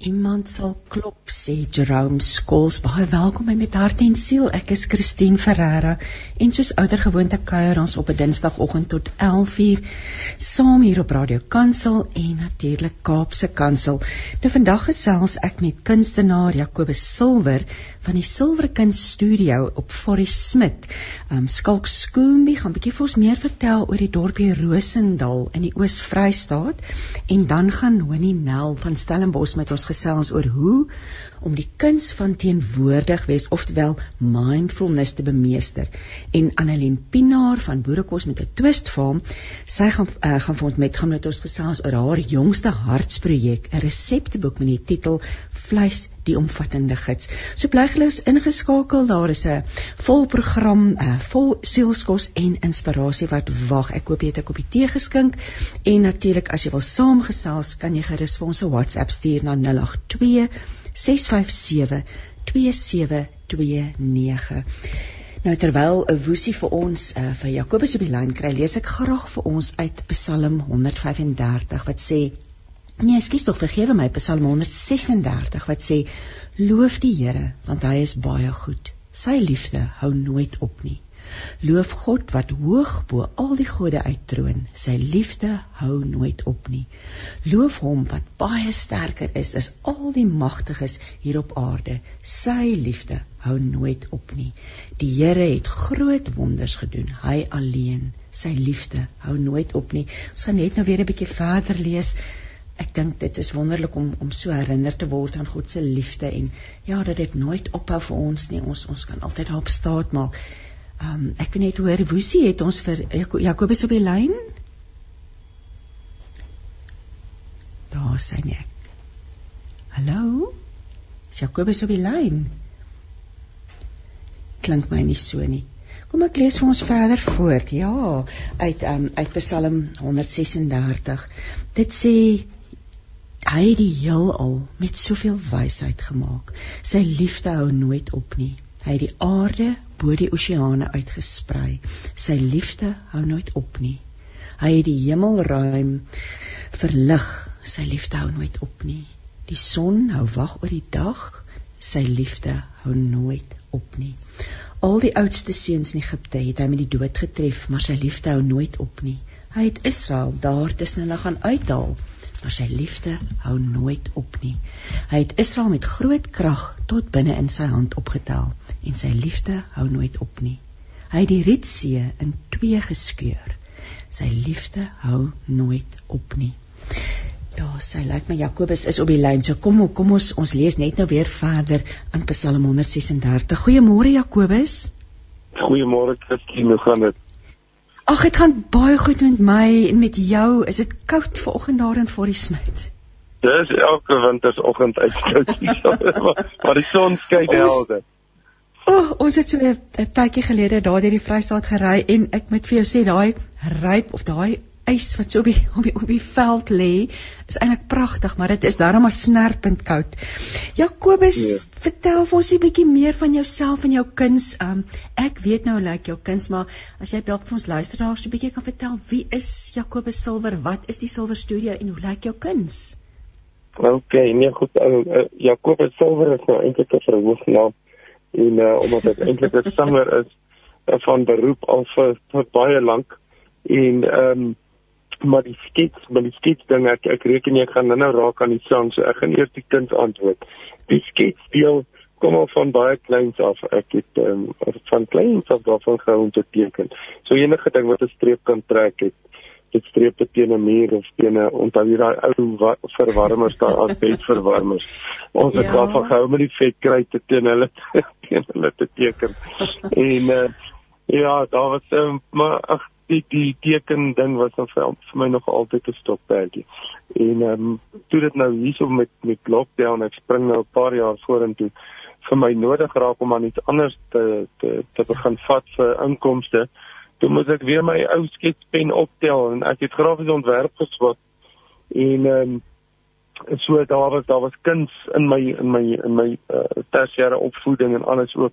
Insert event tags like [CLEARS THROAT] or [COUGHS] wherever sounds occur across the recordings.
Iemand sal klop sê Jerome Skols baie welkom by met hart en siel. Ek is Christine Ferreira en soos ouer gewoonte kuier ons op 'n Dinsdagoggend tot 11uur saam hier op Radio Kansel en natuurlik Kaapse Kansel. Nou vandag gesels ek met kunstenaar Jacobus Silwer van die Silwerkind Studio op Forest Smith. Um, Skalk Skoombie gaan bietjie vir ons meer vertel oor die dorpie Rosendal in die Oos-Vrystaat en dan gaan Honie Nel van Stellenbosch met ons gesels oor hoe om die kuns van teenwoordig wees oftewel mindfulness te bemeester. En Annelien Pinaar van Boerekos met 'n twist farm sy gaan uh, gaan vir ons met gaan met ons gesels oor haar jongste hartsprojek 'n resepteboek met die titel vleis die omvattende gids. So bly gerus ingeskakel daar is 'n vol program uh, vol sielskos en inspirasie wat wag. Ek hoop jy het 'n koppie tee geskink en natuurlik as jy wil saamgesels kan jy gerus vir ons 'n WhatsApp stuur na 082 657 2729. Nou terwyl 'n woesie vir ons uh, vir Jakobus op die lyn kry, lees ek graag vir ons uit Psalm 135 wat sê Nee, ekskuus tog, vergewe my, Psalm 136 wat sê loof die Here want hy is baie goed. Sy liefde hou nooit op nie. Loof God wat hoog bo al die gode uittroon. Sy liefde hou nooit op nie. Loof hom wat baie sterker is as al die magtiges hier op aarde. Sy liefde hou nooit op nie. Die Here het groot wonders gedoen. Hy alleen. Sy liefde hou nooit op nie. Ons gaan net nou weer 'n bietjie verder lees. Ek dink dit is wonderlik om om so herinner te word aan God se liefde en ja, dat dit nooit ophou vir ons nie. Ons ons kan altyd daarop staat maak. Ehm um, ek net hoor Woesie het ons vir Jakobus op die lyn. Daar sê nie ek. Hallo? Is Jakobus op die lyn? Klink my nie so nie. Kom ek lees vir ons verder voort. Ja, uit ehm um, uit Psalm 136. Dit sê hy het die heelal met soveel wysheid gemaak. Sy liefde hou nooit op nie. Hy het die aarde bo die oseane uitgesprei. Sy liefde hou nooit op nie. Hy het die hemelruim verlig. Sy liefde hou nooit op nie. Die son hou wag oor die dag. Sy liefde hou nooit op nie. Al die oudste seuns in Egipte het hy met die dood getref, maar sy liefde hou nooit op nie. Hy het Israel daar tussen hulle gaan uithaal maar sy liefde hou nooit op nie. Hy het Israel met groot krag tot binne in sy hand opgetel en sy liefde hou nooit op nie. Hy het die Rietsee in twee geskeur. Sy liefde hou nooit op nie. Ja, sy lyk my Jakobus is op die lyn. So kom kom ons ons lees net nou weer verder aan Psalm 136. Goeiemôre Jakobus. Goeiemôre Christine, hoe gaan dit? Ag, dit gaan baie goed met my en met jou. Is dit koud vanoggend daar in Forrie Smith? Dis elke wintersoggend uitskoud hier. [LAUGHS] maar die son skyn helde. O, oh, ons het so 'n tydjie gelede daar deur die Vrystaat gery en ek moet vir jou sê daai ryp of daai ys wat so op die op die, op die veld lê is eintlik pragtig, maar dit is darem maar snerpend koud. Jakobus, ja. vertel vir ons 'n bietjie meer van jouself en jou kuns. Um ek weet nou lyk jou kuns, maar as jy dalk vir ons luisteraars 'n bietjie kan vertel, wie is Jakobus Silwer? Wat is die Silwer Studio en hoe lyk jou kuns? OK, nee goed, uh, uh, Jakobus Silwer is nou eintlik 'n verhoognaam en uh, omdat ek eintlik 'n [LAUGHS] sanger is uh, van beroep al vir, vir baie lank en ehm um, maar die skets, maar die skets ding ek ek reken jy gaan nou raak aan die sang, so ek gaan eers die kind antwoord. Die skets deel kom al van baie kleins af. Ek het um, van kleins af daarvan gehou om te teken. So enige ding wat 'n streep kan trek het dit strepe teen 'n muur of teen 'n onthou jy daai ou verwarmers daar [LAUGHS] aan vetverwarmers. Ons het ja. daarvan gehou met die vetkruite teen hulle [LAUGHS] teen hulle te teken. en uh, ja, daar was um, maar ag die die teken ding was dan vir, vir my nog altyd 'n stokperdjie. En ehm um, toe dit nou hierso met met lockdown ek spring nou 'n paar jaar vorentoe vir my nodig raak om aan iets anders te te te begin vat vir inkomste. Toe moet ek weer my ou sketspen optel en ek het grafiese ontwerp geswat. En ehm um, so daar was daar was kuns in my in my in my uh, tersiêre opvoeding en alles ook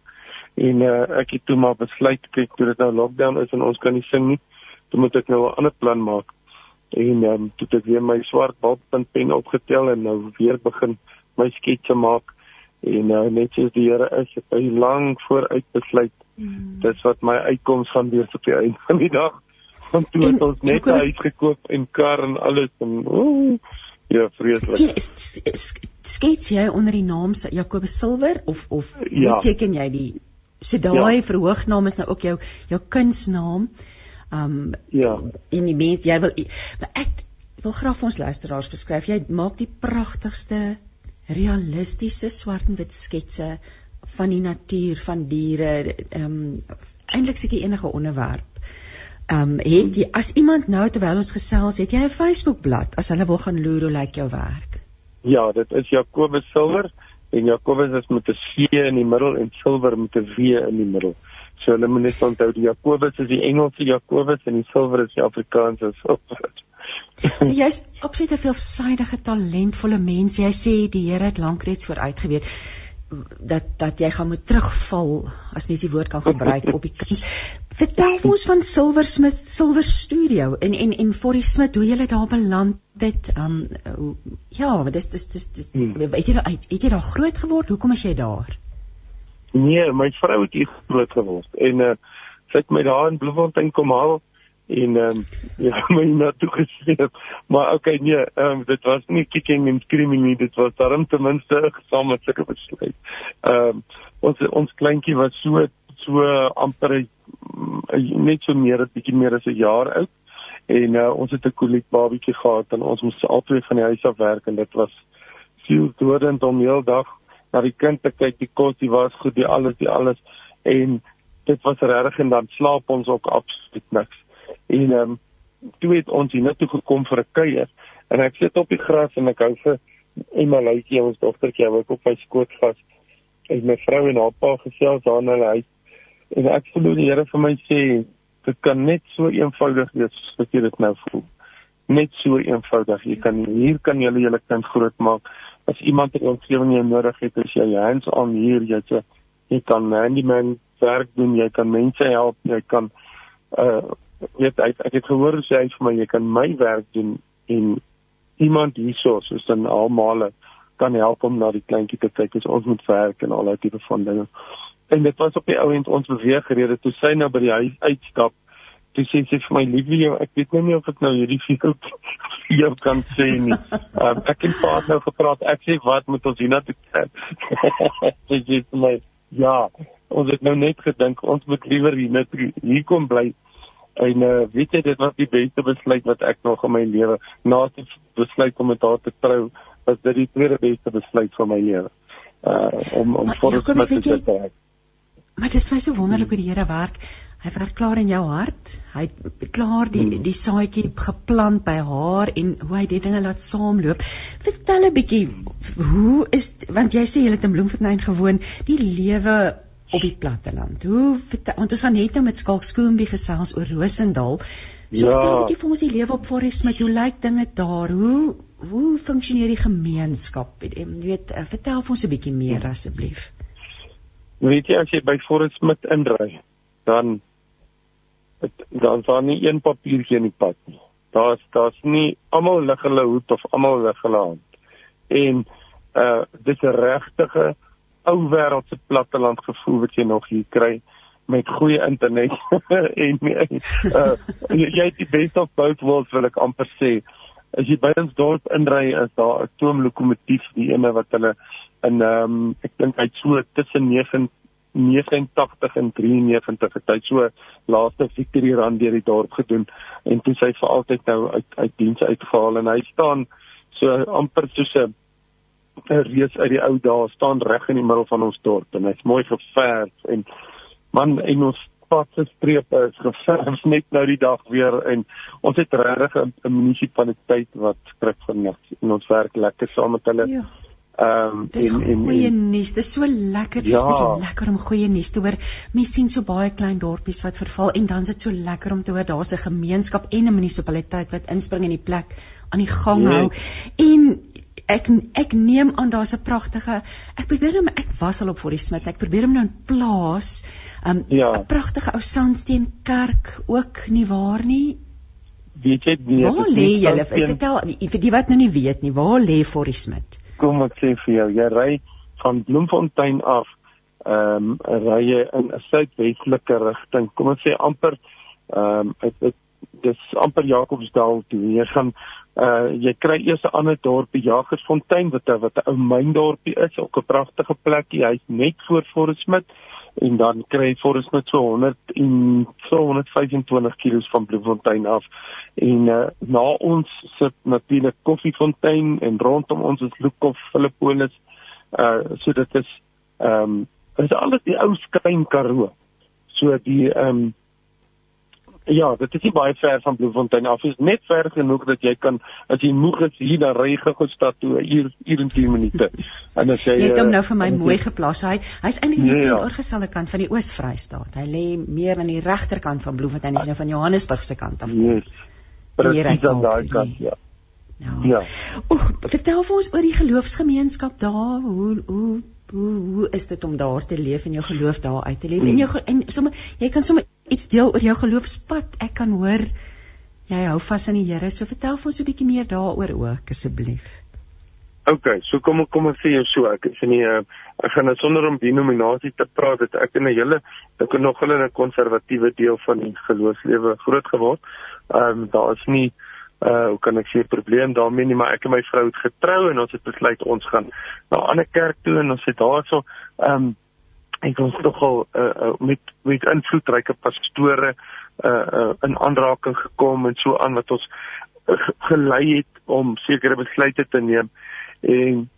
en uh, ek het toe maar besluit kyk toe dit nou lockdown is en ons kan nie sing nie toe moet ek nou 'n ander plan maak En um, toe het ek weer my swart balpunt pen opgetel en nou weer begin my sketse maak en uh, net soos die Here is, het hy lank vooruit besluit. Mm. Dis wat my uitkoms gaan wees op die einde van die dag. Want toe het ons net uitgekoop en kar en alles en ooh, ja, vreeslik. Skets jy onder die naam Jacobus Silver of of ja. teken jy die so daai ja. verhoognaam is nou ook jou jou kunsnaam? Um ja. En die mens jy wil ek wil graag vir ons luisteraars beskryf. Jy maak die pragtigste realistiese swart en wit sketse van die natuur, van diere, ehm um, eintlik seker enige onderwerp. Ehm um, het jy as iemand nou terwyl ons gesels, het jy 'n Facebookblad as hulle wil gaan loer hoe lyk jou werk? Ja, dit is Jacobus Silver en Jacobus is met 'n C in die middel en Silver met 'n V in die middel. So hulle moet net onthou die Jakobus is die Engelse Jakobus en die silwer is die Afrikaanse silwer. so jy's absoluut 'n veelsidige talentvolle mens. Jy sê die Here het lank reeds vooruit geweet dat dat jy gaan moet terugval as mens die woord kan gebruik op die kuns. Vertel ons van Silversmith Silver Studio en en en Forrie Smith hoe jy daar beland het. Um ja, dis dis dis, dis hmm. weet jy het jy daar groot geword? Hoekom is jy daar? Nee, my vrou het hier groot geword en uh, sy het my daar in Bloemfontein kom haal en ehm um, [LAUGHS] ja, my na toe gesleep. Maar okay, nee, ehm um, dit was nie kicking and screaming nie, dit was darm ten minste gesamentlike besluit. Ehm um, ons ons kleintjie was so so amper mm, net so meer 'n bietjie meer as 'n jaar oud en uh, ons het 'n koliek babietjie gehad en ons moes albei van die huis af werk en dit was veel dodend om heel dag na die kind te kyk, die kos, die was goed, die alles, die alles en dit was regtig en dan slaap ons ook absoluut niks. En ehm um, toe het ons hier net toe gekom vir 'n kuier en ek sit op die gras en ek hou vir Emma Luitjie, ons dogtertjie, hou ek op my skoot vas. En my vrou en haar pa gesels daar in hulle huis. En ek voel die Here vir my sê dit kan net so eenvoudig wees soos jy dit nou voel. Net so eenvoudig. Jy kan hier kan jy julle kind grootmaak as iemand in omgewing jou nodig het, as jy hands on hier, jy sê jy kan handyman werk doen, jy kan mense help, jy kan uh weet ek ek het gehoor sê hy vir my jy kan my werk doen en iemand hierso soos dan almal kan help om na die kleintjie te kyk as ons moet werk en al daai tipe van dinge. En dit was op die ou end ons beweeg gerede toe sy nou by die huis uitstap toe sê sy vir my liefie jou ek weet nou nie of ek nou hierdie video [LAUGHS] jou kan sê nie. Um, ek het pas nou gepraat. Ek sê wat moet ons hierna toe kyk? [LAUGHS] sy sê vir my ja, ons het nou net gedink ons moet liewer hier net hier kom bly. En uh, weet jy dit was die beste besluit wat ek nog in my lewe na die besluit om met haar te trou was dit die tweede beste besluit van my lewe. Uh om om voor ons met te trek. Maar dit is my so wonderlik hoe die Here werk. Hy werk klaar in jou hart. Hy het klaar die hmm. die saadjie geplant by haar en hoe hy die dinge laat saamloop. Vertel 'n bietjie hoe is want jy sê jy het in Bloemfontein gewoon, die lewe op die platteland. Hoe vertel, want ons gaan net nou met Skalk Skoombie gesels oor Rosendal. So ja. vertel 'n bietjie vir ons die lewe op Forest met hoe lyk dinge daar? Hoe hoe funksioneer die gemeenskap? Jy weet, eh, vertel vir ons 'n bietjie meer asseblief. Weet jy as jy by Forest met inry, dan dan daar nie een papiertjie in die pad nie. Daar's daar's nie almal lig hulle hoed of almal lig hulle hand. En uh dis 'n regtige ou wêreldse platteland gevoel wat jy nog hier kry met goeie internet [LAUGHS] en uh jy het die best of both worlds wil ek amper sê. As jy by ons dorp inry is daar 'n toomlokomotief, die ene wat hulle in ehm um, ek dink hy't so tussen 9 89 en 93 het hy so laaste victory run deur die dorp gedoen en toe sy vir altyd nou uit uit diens uitgehaal en hy staan so amper soos 'n 'n reus uit die ou dae staan reg in die middel van ons dorp en hy's mooi geverf en man en ons pad se strepe is geverf net nou die dag weer en ons het regtig 'n munisipaliteit wat skrik vir niks en ons werk lekker saam met hulle ja. Ehm um, dis en, en goeie nuus. Dis so lekker. Ja. Dis lekker om goeie nuus te hoor. Mense sien so baie klein dorpies wat verval en dan is dit so lekker om te hoor daar's 'n gemeenskap en 'n munisipaliteit wat inspring in die plek aan die gang nee. hou. En ek ek neem aan daar's 'n pragtige ek probeer hom ek was al op vir die smit. Ek probeer hom nou in plaas. 'n um, ja. 'n pragtige ou sandsteen kerk ook nie waar nie? weet jy nie waar lê julle vertel vir die wat nou nie weet nie waar lê Forrie Smit kom ek sê vir jou jy ry van Bloemfontein af ehm um, ry jy in 'n suidwestelike rigting kom ons sê amper ehm um, dit dis amper Jakobsdal toe. Jy gaan uh jy kry eers 'n ander dorpie Jagersfontein wat wat 'n ou myndorpie is ook 'n pragtige plekie hy's net voor Forrie Smit en dan kry Forest met so 100 en so 125 km van Bloemfontein af. En uh, na ons sit natuurlik Koffiefontein en rondom ons is Lukhof, Philippolis. Uh so dit is ehm um, is alles die ou skyn Karoo. So die ehm um, Ja, dit is nie baie ver van Bloemfontein af. Dit is net ver genoeg dat jy kan as jy moeg is hier dan ry gou stad toe uur, uur en 10 minute. [LAUGHS] En as jy Jy het hom nou vir my mooi geplaas. Hy hy's eintlik nie ja, ja. oorgeselde kant van die Oos-Vrystaat. Hy lê meer aan die regterkant van Bloemfontein, hy's nou van Johannesburg se kant af. Yes. Presies aan daai kant, ja. Ja. ja. Oek, vertel vir ons oor die geloofsgemeenskap daar. Hoe hoe hoe hoe is dit om daar te leef en jou geloof daar uit te leef? Hmm. En jou en sommer jy kan sommer iets deel oor jou geloofspad. Ek kan hoor jy hou vas aan die Here. So vertel vir ons 'n bietjie meer daaroor ook asseblief. OK, so kom kom ek sê jou so. Ek is in die uh, ek gaan net sonder om denominasie te praat. Dit ek in 'n hele ek het nog hulle 'n konservatiewe deel van die geloofslewe groot geword. Ehm um, daar is nie uh hoe kan ek sê probleem daarmee nie, maar ek en my vrou het getrou en ons het besluit ons gaan na 'n ander kerk toe en ons het daarso ehm um, ek ons nogal uh, uh, met met invloedryke pastore uh, uh in aanraking gekom en so aan wat ons gelei het om sekere besluite te neem en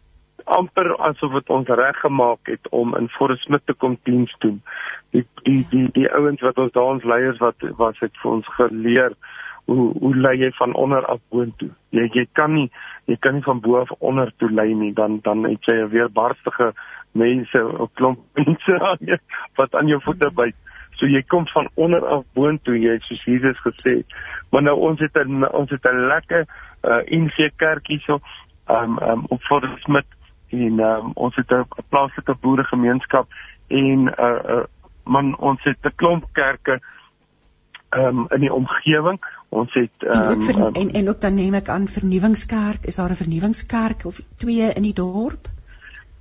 amper asof dit ons reggemaak het om in Forresmit te kom diens doen. Die die die die ouens wat ons daar ons leiers wat was het vir ons geleer hoe hoe lei jy van onder af boontoe? Jy jy kan nie jy kan nie van bo af onder toe lei nie, dan dan het jy weer barstige mense, 'n klomp [LAUGHS] mense wat aan jou voete byt. So jy kom van onder af boontoe, jy soos Jesus gesê het. Maar nou ons het 'n ons het 'n lekker uh NG kerkie so um um op Fordsmith en um ons het 'n plaaslike boeregemeenskap en uh uh man ons het 'n klomp kerke um in die omgewing. Ons het um, en, um, en en ook dan neem ek aan vernuwingskerk, is daar 'n vernuwingskerk of twee in die dorp?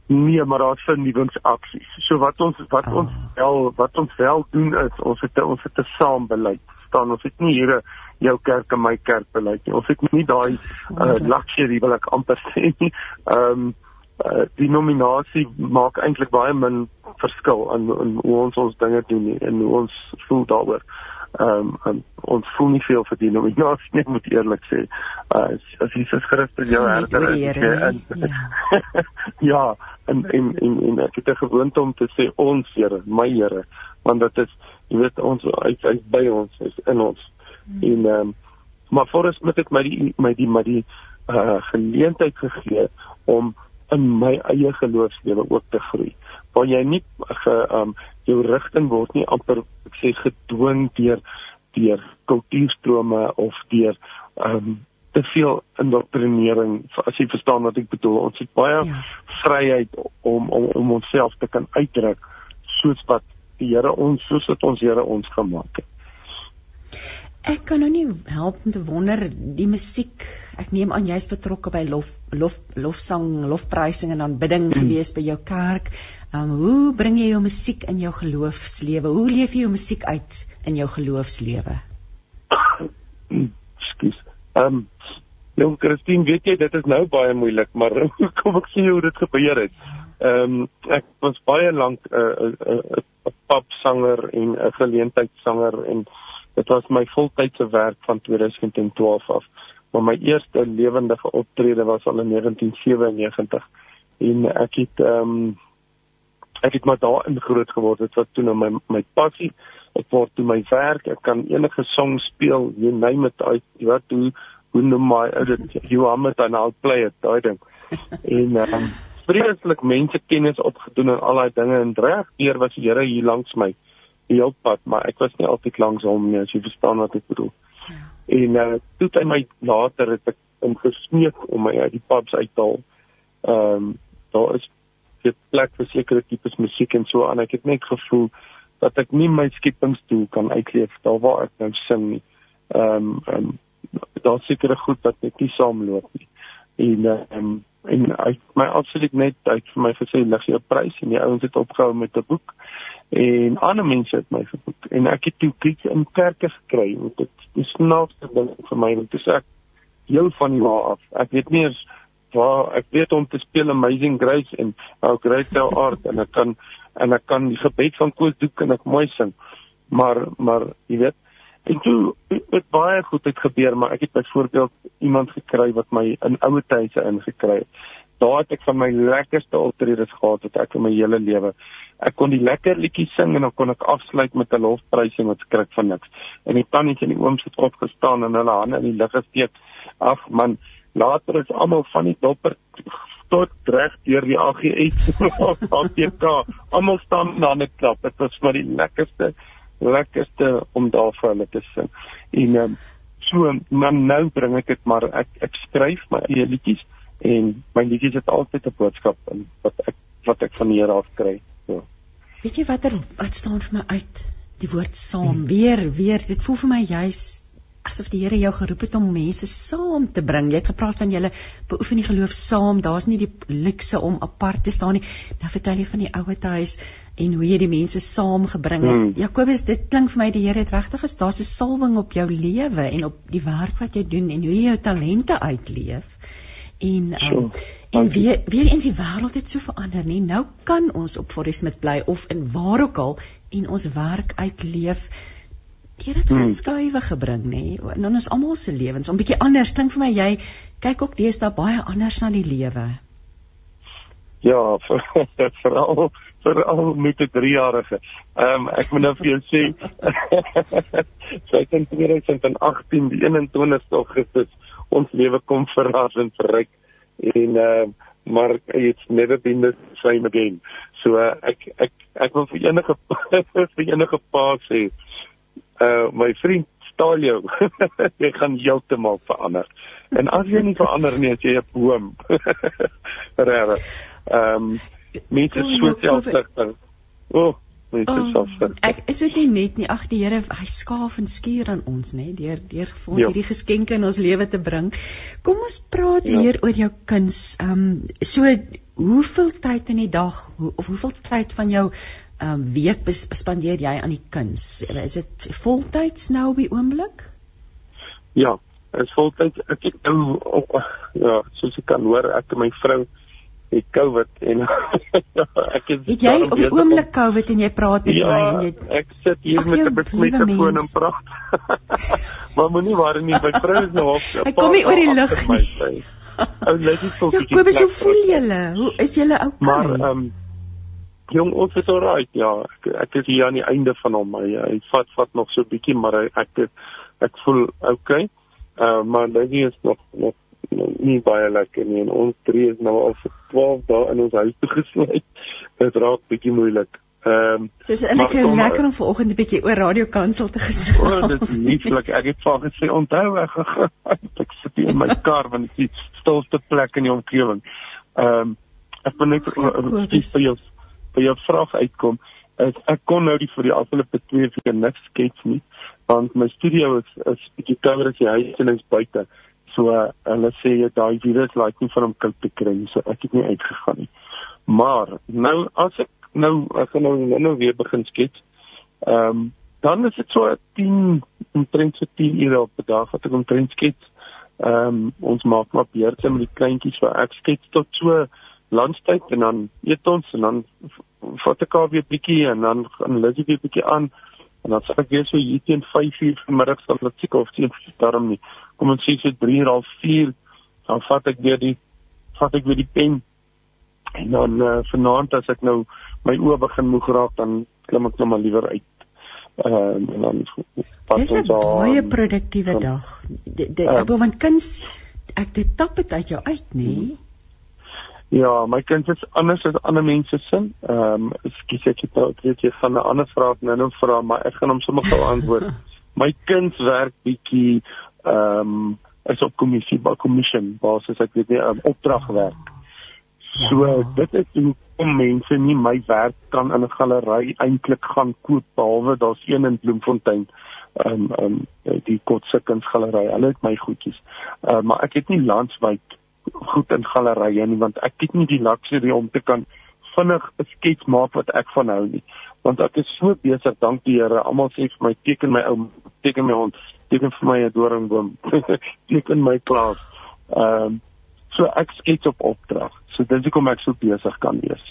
Nee, maar daar's vernuwingsaksies. So wat ons wat oh. ons wel wat ons wel doen is ons het ons het 'n saambeleid. staan ons het nie hier jou kerk en my kerk beleid nie. Ons het nie daai uh, luxury wil ek amper sê nie. Ehm um, uh, die nominasie maak eintlik baie min verskil aan in hoe ons ons dinge doen en hoe ons voel daaroor. Ehm um, um, ons voel nie veel vir die nominasie nie, [LAUGHS] moet eerlik sê. Uh, as Jesus Christus jou herder is, ja, [LAUGHS] ja en, en en en ek het 'n gewoonte om te sê ons Here, my Here, want dit is jy weet ons uit uit by ons is in ons. Hmm. En ehm um, maar voorus moet ek my die my die my die uh, geleentheid gegee om in my eie geloofslewe ook te groei. Waar jy nie ge um jou rigting word nie amper ek sê gedwing deur deur kultuurstrome of deur um te veel indoktrinering as jy verstaan wat ek bedoel ons het baie ja. vryheid om om om onsself te kan uitdruk soos wat die Here ons soos wat ons Here ons gemaak het Ek kan nou nie help om te wonder die musiek. Ek neem aan jy's betrokke by lof lof lofsang, lofprysing en aanbidding hmm. gewees by jou kerk. Um hoe bring jy jou musiek in jou geloofslewe? Hoe leef jy jou musiek uit in jou geloofslewe? [COUGHS] Skus. Um Jong Christine, weet jy dit is nou baie moeilik, maar [LAUGHS] kom ek sien hoe dit gebeur het. Um ek was baie lank 'n uh, 'n uh, 'n uh, popsanger en 'n uh, geleentheidssanger en dit was my voltydse werk van 2012 af. Maar my eerste lewendige optrede was al in 1997 en ek het ehm um, ek het maar daarin groot geword. Dit was toe nou my my passie. Ek word toe my werk. Ek kan enige song speel. Jy name it. Uit wat hoe hoe noem my dit you are met an out play it daai ding. En um, vreeslik mense kennis opgedoen en al daai dinge en reg deur was die Here hier langs my. die hele pad maar ek was nie altyd langs hom nie as jy verstaan wat ek bedoel ja. en uh, toe hy my later het ek om gesmeek om my uit die pubs uit te haal ehm um, daar is dit plek vir sekere tipes musiek en so aan. Ek het net gevoel dat ek nie my skipingsdoel kan uitleef daar waar ek nou sing nie. Ehm um, um, daar's sekere goed wat net nie saamloop nie. En ehm um, en hy my absoluut net uit vir my gesê lig jou prys en die ouens het opgehou met 'n boek en ander mense het my geboek en ek het toe kyk in kerke gekry want dit is snaakste ding vir my want dit is ek heel van die waar af. Ek weet nie eens waar ek weet om te speel Amazing Grace en ou Great Thou Art en ek kan en ek kan die gebed van Koos Doek en ek mooi sing. Maar maar jy weet en toe het baie goed het gebeur maar ek het byvoorbeeld iemand gekry wat my in ouer tye ingekry het. Daar het ek van my lekkerste optredes gehad wat ek in my hele lewe. Ek kon die lekker liedjies sing en dan kon ek afsluit met 'n lofprysing wat skrik van niks. En die tannies en die ooms het opgestaan en hulle hande in die lug gesteek. Ag man, later is almal van die dopper tot reg deur die AGS [LAUGHS] APK. Almal staan dan net klap. Dit was vir die lekkerste lekkerste om daar vir hulle te sing. En um, so man nou bring ek dit maar ek ek skryf my eie liedjies en my liedjies het altyd 'n boodskap in wat ek wat ek van die Here af kry. So. Weet jy watter wat staan vir my uit? Die woord saam. Hmm. Weer weer dit voel vir my juis asof die Here jou geroep het om mense saam te bring. Jy het gepraat van julle beoefen die geloof saam. Daar's nie die luukse om apart te staan nie. Nou vertel jy van die ouer huis en hoe jy die mense saamgebring het. Hmm. Jakobus, dit klink vir my die Here het regtig is daar's 'n salwing op jou lewe en op die werk wat jy doen en hoe jy jou talente uitleef. En um, en weer weer eens die wêreld het so verander, nie? Nou kan ons op Forest Smith bly of in waar ook al en ons werk uitleef. Dit het hmm. skuwe gebring nê in ons almal se lewens om bietjie anders klink vir my jy kyk ook deesdae baie anders na die lewe. Ja, [LAUGHS] veral veral met 'n 3-jarige. Ehm um, ek moet nou vir jou sê [LAUGHS] sy het in 2018 die 21ste Augustus ons lewe kom verras en verryk en uh, maar it's never been the same again. So uh, ek ek ek wil vir enige [LAUGHS] vir enige pa sê uh my vriend staal jou. [LAUGHS] jy gaan heeltemal verander. En as jy nie verander nie, as jy 'n boom. [LAUGHS] Regtig. Ehm mense so selfsugtig. O, oh, mense oh, selfsugtig. Ek is dit nie net nie. Ag die Here, hy skaaf en skuur aan ons, nê, deur deur vir ons ja. hierdie geskenke in ons lewe te bring. Kom ons praat ja. weer oor jou kuns. Ehm um, so hoeveel tyd in die dag of hoeveel tyd van jou um, week spandeer jy aan die kuns? Is dit voltyds nou op die oomblik? Ja, is voltyds. Ek het nou oh, ja, soos ek kan hoor, ek en my vrou het COVID en [LAUGHS] ek het Het jy op die oomblik COVID en jy praat met ja, my en jy ek sit hier Ach, met 'n besmette foon en praat. [LAUGHS] maar moenie worry nie, my vrou is nou op. Ek kom nie oor die lug nie. Ou, net so 'n bietjie. Hoe voel julle? Hoe is julle okay? Maar ehm um, Jong, ons is alright. Ja, ek, ek is hier aan die einde van hom. Hy, hy vat vat nog so 'n bietjie, maar hy, ek ek voel okay. Uh maar Lady is nog nog nie baie lekker nie en ons drie is nou al vir 12 dae in ons huis [LAUGHS] gesluit. Dit raak bietjie moeilik. Ehm um, Soos eintlik lekker om vanoggend 'n bietjie oor radio kansel te gesels. O, dit is lieflik. Ek het vir gesê onthou ek ek sit hier in my [LAUGHS] kar want dit is die stilste plek in die omgewing. Ehm um, ek wil net spesifiek vir jou by jou vraag uitkom is ek kon nou die vir die afgelope 2 weke niks skets nie want my studio is is bietjie kouer as die huis en is buite so hulle sê jy daai virus laat nie van hom koud te kry so ek het nie uitgegaan nie maar nou as ek nou ek gaan nou nou weer begin skets ehm um, dan is dit so 10 omtrent so 10 ure op 'n dag wat ek omtrent skets ehm um, ons maak maar beurte met die kleintjies waar ek skets tot so lunchtyd en dan eet ons en dan vat ek al weer bietjie en dan gaan Lizzie weer bietjie aan en dan sê ek weer so hier teen 5:00 vanmiddag sal dit seker of sien daarom nie. Kom ons sê so 3:30 dan vat ek weer die vat ek weer die pen en dan uh, vanaand as ek nou my oë begin moeg raak dan klim ek nou maar liewer uit. Ehm uh, en dan Dis 'n baie produktiewe dag. Dit uh, want kuns ek dit tap dit uit jou uit, nê? Nee? Ja, my kind is anders as ander mense sin. Ehm, um, ekskuus ek het dalk weet jy van 'n ander vraag nou nou vra, maar ek gaan hom sommer gou antwoord. [LAUGHS] my kind werk bietjie ehm um, is op kommissie, by commission basis ek weet nie 'n um, opdragwerk. So ja. dit is hoe om mense nie my werk kan in 'n galery eintlik gaan koop behalwe daar's een in Bloemfontein ehm um, ehm um, die Kotse kunsgalery. Hulle het my goedjies. Uh, maar ek het nie landwyd goed in gallerye nie want ek het nie die luxury om te kan vinnig 'n skets maak wat ek van hou nie. Want ek is so besig, dank die Here. Almal sê vir my teken my ou, teken my hond, teken vir my 'n doringboom, [LAUGHS] teken my plaas. Ehm um, so ek skets op opdrag. So dis hoekom ek so besig kan wees.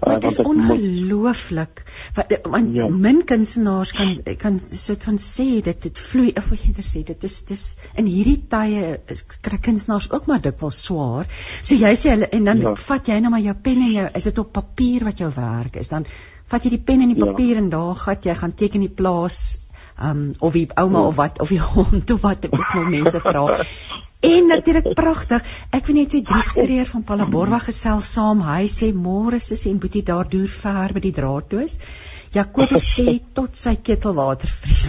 Uh, dit is ongelooflik. Want want ja. min kunstenaars kan kan soort van sê dit dit vloei of wat jy net sê dit is dis in hierdie tye kry kunstenaars ook maar dikwels swaar. So jy sê hulle en dan ja. vat jy nou maar jou pen en jou is dit op papier wat jou werk is dan vat jy die pen en die ja. papier ja. en daar gat jy gaan teken die plaas um of die ouma of wat of die [LAUGHS] hond of wat ook al mense vra En natuurlik pragtig. Ek wil net sê drie skreer van Palaborwa gesels saam. Hy sê môre sis en boetie daar deur ver by die draadtoes. Jakobus [LAUGHS] sê tot sy ketelwater vries.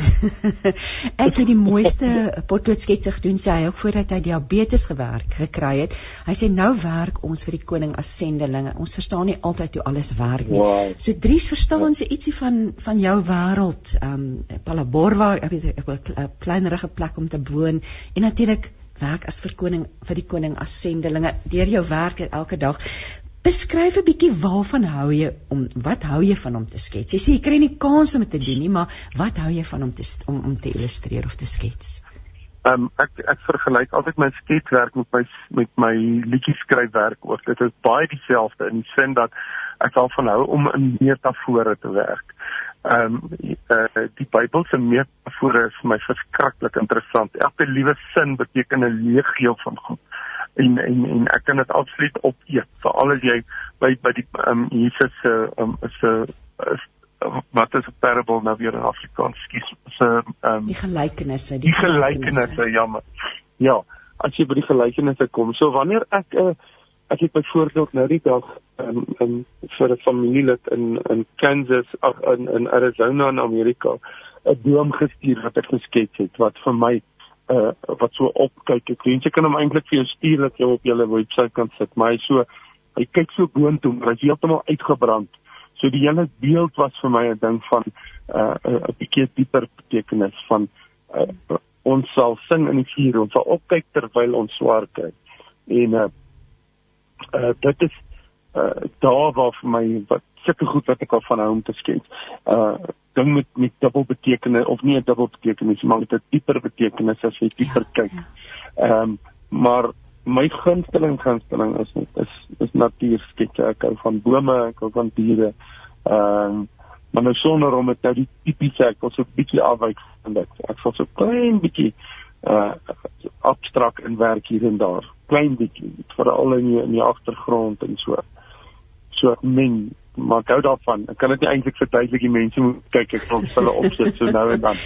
[LAUGHS] ek het die mooiste potloodsketse gedoen sê hy ook voordat hy diabetes gewerk gekry het. Hy sê nou werk ons vir die koning as sendelinge. Ons verstaan nie altyd hoe alles werk nie. Wow. So Dries verstaan so ietsie van van jou wêreld. Ehm um, Palaborwa, ek weet 'n kleinerige plek om te woon en natuurlik werk as vir koning vir die koning as sendelinge deur jou werk elke dag. Beskryf 'n bietjie waarvan hou jy om wat hou jy van om te skets? Jy sê jy kry nie kans om dit te doen nie, maar wat hou jy van om te om om te illustreer of te skets? Ehm um, ek ek vergelyk altyd my sketswerk met my met my liedjie skryfwerk ook. Dit is baie dieselfde in die sin dat ek al van hou om in metafore te werk ehm um, uh, die Bybel se metafore is vir my verskriklik interessant. Elke liewe sin beteken 'n legio van God. En en en ek kan dit absoluut opeet. Veral as jy by by die ehm um, Jesus se ehm um, 'n wat is 'n parable nou weer in Afrikaans? Skus. Se ehm um, die gelykenisse, die, die gelykenisse, gelykenisse jammer. Ja, as jy by die gelykenisse kom. So wanneer ek 'n uh, ek het byvoorbeeld nou die dag um, um, vir 'n familielid in in Kansas ag in in Arizona in Amerika 'n boom gestuur wat ek geskets het wat vir my uh wat so opkyk. Ek weet jy kan hom eintlik vir jou stuur dat jy op jou webwerf kan sit maar hy so hy kyk so boontoe maar hy's heeltemal uitgebrand. So die hele beeld was vir my 'n ding van uh 'n bietjie dieper betekenis van uh, ons sal sing in die vuur ons sal opkyk terwyl ons swaar kry. En uh uh, dit is uh, daar waar vir my wat sulke goed wat ek al van hou om te skets. Uh ding met met dubbel betekenis of nie 'n dubbel betekenis maar met 'n dieper betekenis as jy dieper ja, kyk. Ja. Ehm um, maar my gunsteling gunsteling is is is natuurskets. Ek hou van bome, ek hou van diere. Ehm um, maar nou sonder om dit nou die tipiese ek wil so 'n bietjie afwyk van dit. Ek wil so klein bietjie uh abstrakt in werk hier en daar klein bietjie veral in die, in die agtergrond en so so men maar gou daarvan ek kan dit nie eintlik verduidelik die mense moet kyk ek wil hulle opsit so nou en dan. [LAUGHS]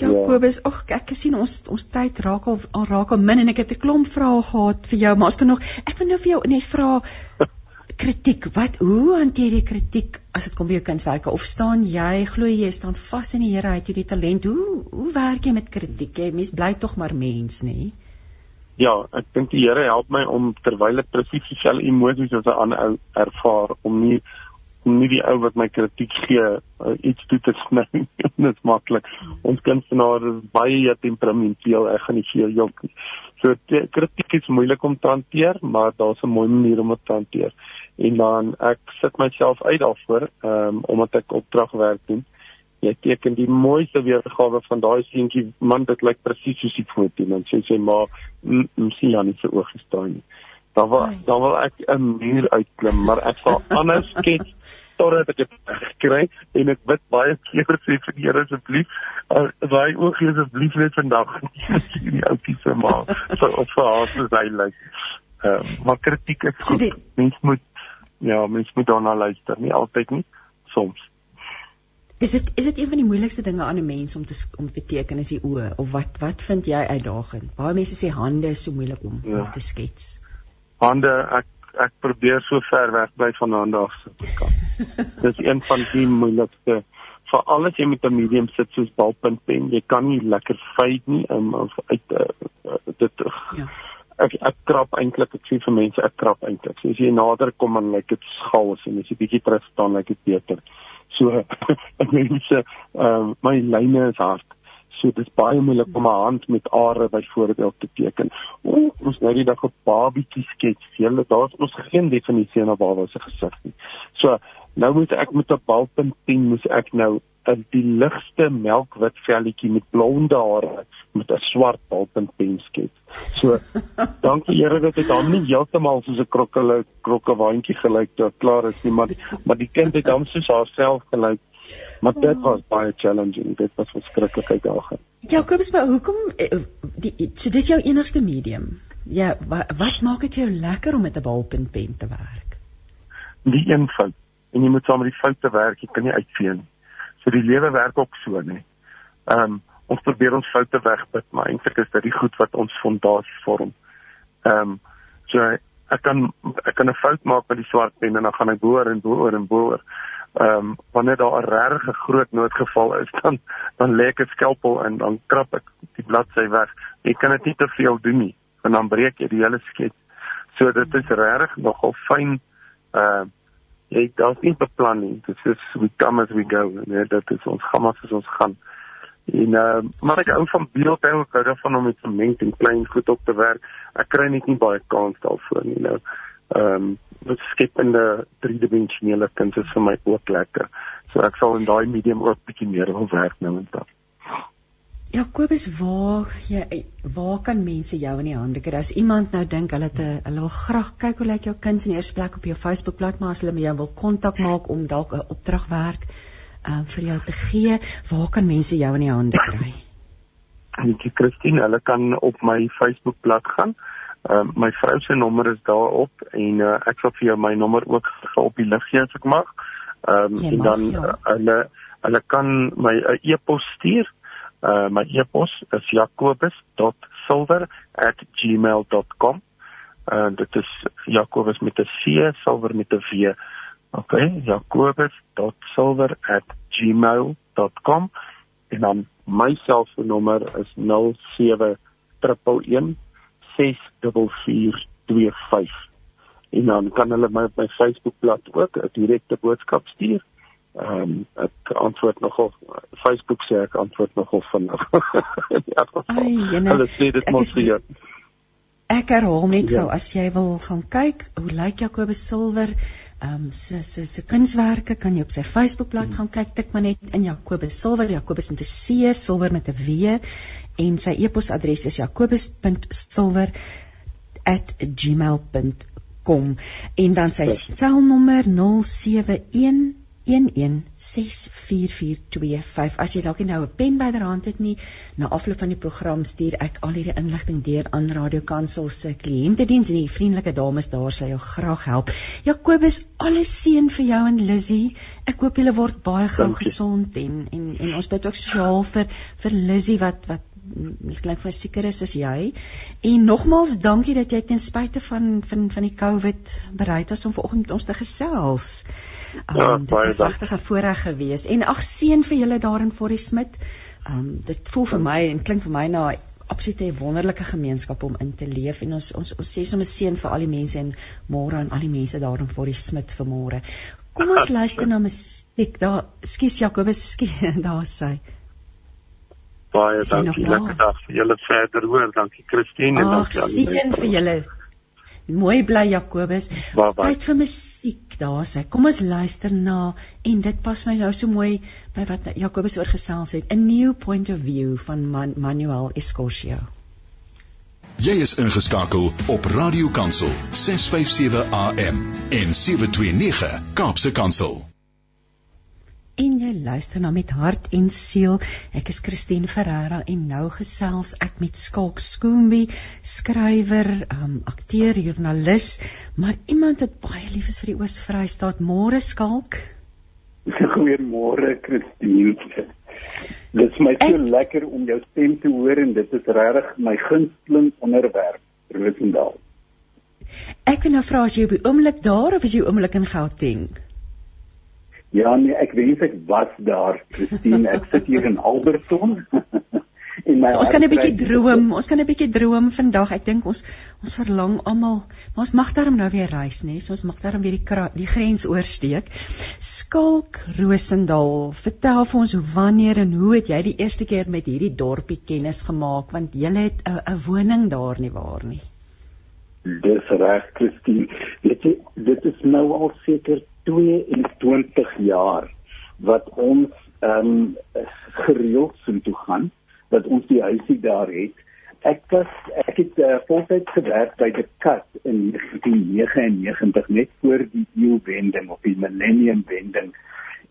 Ja, ja. Kobus ag ek sien ons ons tyd raak al, al raak al min en ek het 'n klomp vrae gehad vir jou maar as kan nog ek wil nou vir jou net vra [LAUGHS] kritiek. Wat hoe hanteer jy kritiek as dit kom by jou kunswerke of staan jy glo jy staan vas in die Here het jy die talent. Hoe hoe werk jy met kritiek? Jy mens bly tog maar mens nê nee? Ja, ek dink die Here help my om terwyl ek presies dieselfde emosies as 'n ander ou ervaar om nie om nie die ou wat my kritiek gee uh, iets toe te sny. [LAUGHS] Dit is maklik. Ons kunstenaars is baie temperamenteel, ek gaan nie vir jou So te, kritiek is moeilik om te hanteer, maar daar's 'n mooi manier om dit te hanteer. En dan ek sit myself uit daarvoor, ehm um, omdat ek opdragwerk doen jy teken die mooiste weergawe van daai seentjie man dit lyk presies soos die foto en sê sê maar sien ja nie se oog gestaan nie. Dan wil dan wil ek 'n muur uitklim maar ek sal [LAUGHS] anders skets totdat ek dit kry en ek bid baie keer sê vir die Here asseblief daai oog asseblief net vandag. [LAUGHS] Die ouetjie se maar so op vir haar se hy lyk. Uh, maar kritiek is goed. mens moet ja mens moet daarna luister nie altyd nie soms Is dit is dit een van die moeilikste dinge aan 'n mens om te om te teken is die oë of wat wat vind jy uitdagend? Baie mense sê hande is so moeilik om, ja. om te skets. Hande ek ek probeer so ver weg bly van hande af so kan. [LAUGHS] Dis een van die moeilikste vir alles jy met 'n medium sit soos balpunt pen. Jy kan nie lekker fade nie um, of uit uh, uh, dit ja. Ek ek krap eintlik ek sien vir mense ek krap eintlik. So as jy nader kom dan lyk dit skaals en as jy bietjie terug staan lyk dit beter So [LAUGHS] mense ehm uh, my lyne is hard. So dit is baie moeilik om 'n hand met are byvoorbeeld te teken. O, ons nou die dag 'n babietjie skets. Julle daar's ons geen definisie van 'n baba se gesig nie. So nou moet ek met 'n balpunt pen moet ek nou 'n die ligste melkwit velletjie met blonde hare met 'n swart balpunt pen skets. So [LAUGHS] dankie Here dat dit dan nie heeltemal soos 'n krokke krokkewaandjie gelyk het klaar is nie, maar die, maar die kind het dan soos haarself gelyk Maar dit was baie challenging. Dit was verskriklik uitdagend. Jacobus, maar hoekom eh, die so dis jou enigste medium? Ja, wat, wat maak dit jou lekker om met 'n balpunt pen te werk? Die een fout. En jy moet saam met die foute werk. Jy kan nie uitvee nie. So die lewe werk ook so, nê. Ehm um, ons probeer ons foute wegbid, maar eintlik is dit die goed wat ons fondasie vorm. Ehm um, so ek kan ek kan 'n fout maak met die swart pen en dan gaan ek boor en boor en boor ehm um, wanneer daar 'n regte groot noodgeval is [LAUGHS] dan dan lê ek 'n skelpel en dan krap ek die bladsy weg. Jy kan dit nie te veel doen nie want dan breek jy die hele skets. So dit is regtig nogal fyn uh jy daar's nie beplan nie. Dit is we come as we go. Nee, dit is ons gaan maar soos ons gaan. En uh maar ek hou van beeldhou, ek hou daarvan om met sement en klein goed op te werk. Ek kry net nie baie kans daarvoor nie nou. Ehm um, skepende driedimensionele kuns is vir my ook lekker. So ek sal in daai medium ook bietjie meer wil werk nou en dan. Jakobus, waar jy waar kan mense jou in die hande kry? As iemand nou dink hulle het 'n hulle wil graag kyk hoe lyk jou kuns in die eerste plek op jou Facebookblad, maar as hulle met jou wil kontak maak om dalk 'n opdragwerk uh, vir jou te gee, waar kan mense jou in die hande kry? Dankie Christine, hulle kan op my Facebookblad gaan. Ehm uh, my vrou se nommer is daarop en uh, ek sal vir jou my nommer ook op die lig gee as ek mag. Ehm um, en dan ja. uh, hulle hulle kan my 'n uh, e-pos stuur. Uh my e-pos is jacobus.silver@gmail.com. En uh, dit is Jacobus met 'n C, silver met 'n V. OK, jacobus.silver@gmail.com en dan my selfoonnommer is 0711 64425 en dan kan hulle my op my Facebookblad ook 'n direkte boodskap stuur. Ehm um, ek antwoord nogal Facebook sê ek antwoord nogal vinnig. [LAUGHS] ja, hulle sê dit mos vir jou. Ek herhaal net ja. gou as jy wil gaan kyk hoe lyk Jakobus Silwer ehm um, se se se kunswerke kan jy op sy Facebookblad hmm. gaan kyk tik maar net in Jakobus Silwer Jakobus met 'n C Silwer met 'n W en sy e-posadres is jacobus.silver@gmail.com en dan sy selnommer 071 1164425 as jy dalk nie nou 'n pen byderhand het nie na afloop van die program stuur ek al hierdie inligting deur aan Radio Kansel se kliëntediens en die vriendelike dames daar sal jou graag help. Jakobus alles seën vir jou en Lizzie ek hoop julle word baie gou gesond en en en ons bid ook spesiaal vir vir Lizzie wat wat ek klink vir seker is as jy. En nogmaals dankie dat jy ten spyte van van van die COVID bereid was om vanoggend met ons te gesels. Um, ja, dit is regtig 'n voorreg geweest en ag seën vir julle daar in Forrie Smit. Um dit voel vir my en klink vir my na absolute wonderlike gemeenskap om in te leef en ons ons ons sê sommer seën vir al die mense en môre aan al die mense daar in Forrie Smit vir môre. Kom ons [LAUGHS] luister na musiek. Daar, skus Jakobus, skus, [LAUGHS] daar sê baie dankie. Lekker dag vir julle verder hoor. Dankie Christine en dankie aan julle. Seën vir julle. Mooi bly Jakobus. Tyd vir musiek daar sê. Kom ons luister na en dit pas my nou so mooi by wat Jakobus oorgesels het. A new point of view van Man Manuel Escorcio. Jy is ingeskakel op Radio Kansel 657 AM en 729 Kaapse Kansel en jy luister na met hart en siel. Ek is Christine Ferreira en nou gesels ek met Skalk Skoombie, skrywer, um, akteur, joernalis, maar iemand wat baie lief is vir die Oos-Vrystaat. Môre Skalk. Goeiemôre Christine. Dit is my so ek... lekker om jou stem te hoor en dit is regtig my gunsteling onderwerp, Rosendal. Ek wil nou vra as jy op die oomblik daar of is jy oomblik in Gauteng? Ja nee, ek wens ek was daar, Christine. Ek sit hier in Alberton. [LAUGHS] en my so, Ons kan 'n bietjie droom, ons kan 'n bietjie droom vandag. Ek dink ons ons verlang almal, maar ons mag daarom nou weer reis, nê? So ons mag daarom weer die die grens oorsteek. Skalk Rosendal, vertel vir ons wanneer en hoe het jy die eerste keer met hierdie dorpie kennis gemaak want jy het 'n 'n woning daar nie waar nie. Dis reg, Christine. Dit dit is nou al seker 22 jaar wat ons ehm um, gereeld sin toe gaan dat ons die huisie daar het. Ek was ek het uh, voltyds gewerk by die Kat in 1999 net voor die eeuwending of die millennium wending.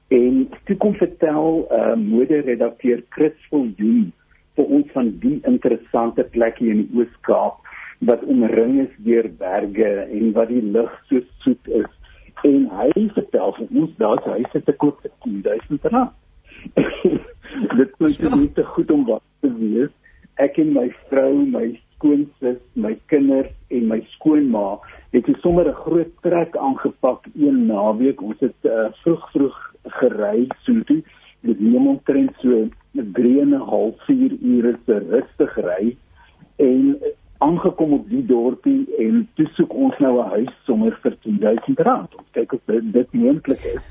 En toe kom vertel uh, moderedakteur Chris Viljoen vir ons van die interessante plekke in die Oos-Kaap wat omring is deur berge en wat die lug so soet is. En hy vertel vir ons daar's huise te koop vir 10000 rand. [LAUGHS] Dit klink nie te goed om waar te wees. Ek en my vrou, my skoonsis, my kinders en my skoonma het hier sommer 'n groot trek aangepak een naweek. Ons het uh, vroeg vroeg gery so toe. Dit neem omtrent so 3 en 'n half 4 ure se rustig ry en aangekom op die dorpie en toe soek ons nou 'n huis sommer vir 10000 rand. Ons kyk of dit, dit moontlik is.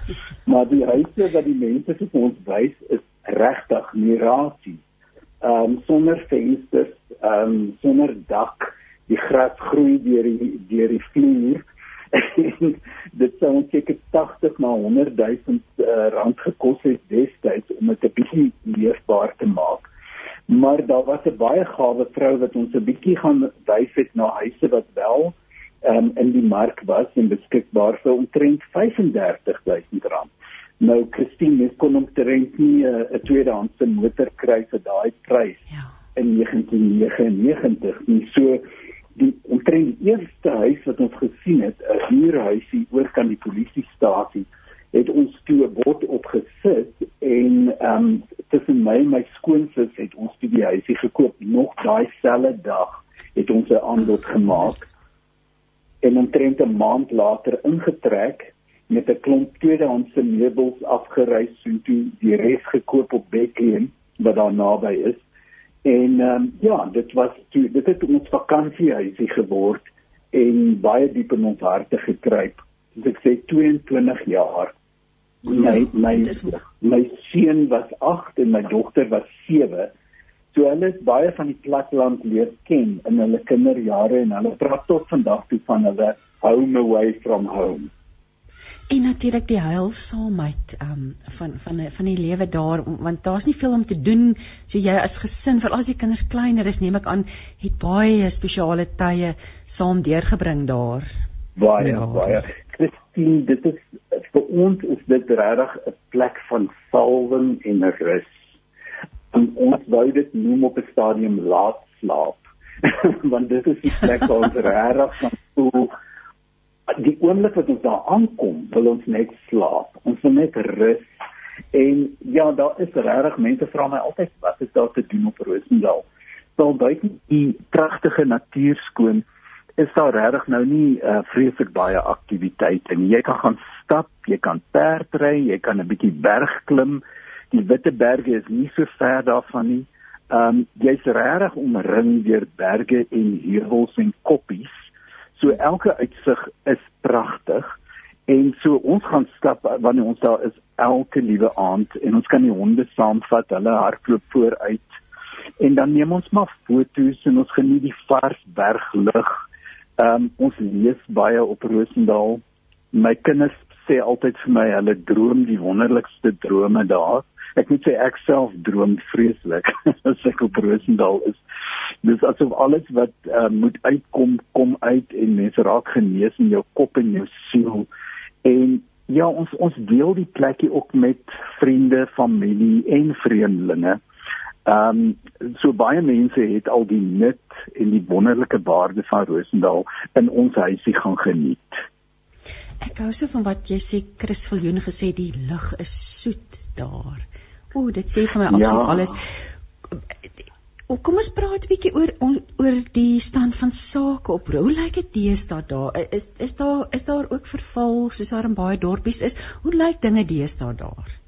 Maar die huise wat die mense vir ons wys is regtig mirasie. Ehm um, sonder vensters, ehm um, sonder dak, die gras groei deur die deur die vloer. [LAUGHS] dit sou ons seker 80 na 100 000 uh, rand gekos het destyds om dit 'n bietjie leefbaar te maak maar daar was 'n baie gawe vrou wat ons 'n bietjie gaan wys het na huise wat wel um, in die mark was en beskikbaar vir omtrent R35000. Nou Christine, jy kon omtrent nie eh, 'n uh, tweedehandse motor kry vir daai prys ja. in 1999 nie. So die omtrent die eerste huis wat ons gesien het, 'n huurhuisie oor kan die polisiestasie het ons toe 'n bord opgesit en ehm um, tussen my en my skoonsis het ons toe die huisie gekoop. Nog daai selfde dag het ons 'n aanbod gemaak en omtrent 'n maand later ingetrek met 'n klomp tweedehandse meubels afgereis so toe die res gekoop op Bethlehem wat daar naby is. En ehm um, ja dit was toe dit het ons vakansiehuisie geword en baie diep in ons harte gekruip. Ek sê 22 jaar my my my seun was 8 en my dogter was 7. So hulle het baie van die platland leer ken in hulle kinderjare en hulle praat tot vandag toe van hulle home away from home. En natuurlik die heilsaamheid um, van van van die lewe daar want daar's nie veel om te doen so jy as gesin vir al die kinders kleiner is neem ek aan het baie spesiale tye saam deurgebring daar. Baie ja. baie. Christine, dit is vir ons is dit regtig 'n plek van salwing en rus. En ons wou dit noem op 'n stadium laat slaap. [LAUGHS] Want dit is die plek waar ons regtig kan voel die oomblik wat ons daar aankom, wil ons net slaap. Ons wil net rus. En ja, daar is regtig mense vra my altyd wat is daar te doen op Rosendal? Wel buiten die pragtige natuur skoon is daar regtig nou nie uh, vreeslik baie aktiwiteite nie. Jy kan gaan stap, jy kan perdry, jy kan 'n bietjie berg klim. Die Witte Berge is nie so ver daarvan nie. Ehm um, jy's regtig omring deur berge en heuwels en koppies. So elke uitsig is pragtig. En so ons gaan stap wanneer ons daar is elke liewe aand en ons kan die honde saamvat, hulle hardloop vooruit. En dan neem ons maar foto's en ons geniet die vars berglug Ehm um, ons lees baie op Rosendal. My kinders sê altyd vir my hulle droom die wonderlikste drome daar. Ek moet sê ek self droom vreeslik [LAUGHS] as ek op Rosendal is. Dis asof alles wat uh, moet uitkom kom uit en mense raak genees in jou kop en jou siel. En ja, ons ons deel die plekkie ook met vriende, familie en vreemdelinge. Ehm um, so baie mense het al die nut en die wonderlike waarde van Rosendal in ons huisie gaan geniet. Ek hou so van wat jy sê Chris Viljoen gesê die lug is soet daar. O, dit sê vir my absoluut ja. alles. O, kom ons praat 'n bietjie oor oor die stand van sake op. Hoe lyk dit deesdae daar? Is is daar is daar ook verval soos daar in baie dorpies is? Hoe lyk dinge deesdae daar?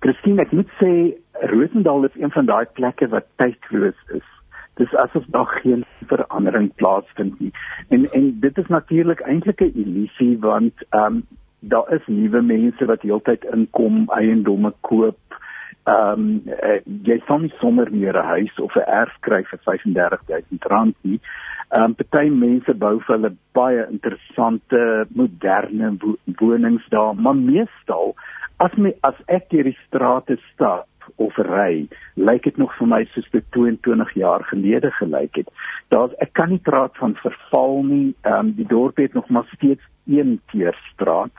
Christine, ek moet sê Rosendal is een van daai plekke wat tydloos is. Dis asof daar geen verandering plaasvind nie. En en dit is natuurlik eintlik 'n illusie want ehm um, daar is nuwe mense wat heeltyd inkom, eiendomme koop. Ehm um, uh, jy sal nie sommer meer 'n huis of 'n erf kry vir R35000 nie. Ehm um, party mense bou vir hulle baie interessante moderne wo wonings daar, maar meestal as my as ek deur die strate stap of ry, lyk dit nog vir my soos dit 22 jaar gelede gelyk het. Daar's ek kan nie praat van verval nie. Ehm um, die dorp het nog maar steeds een teerstraat,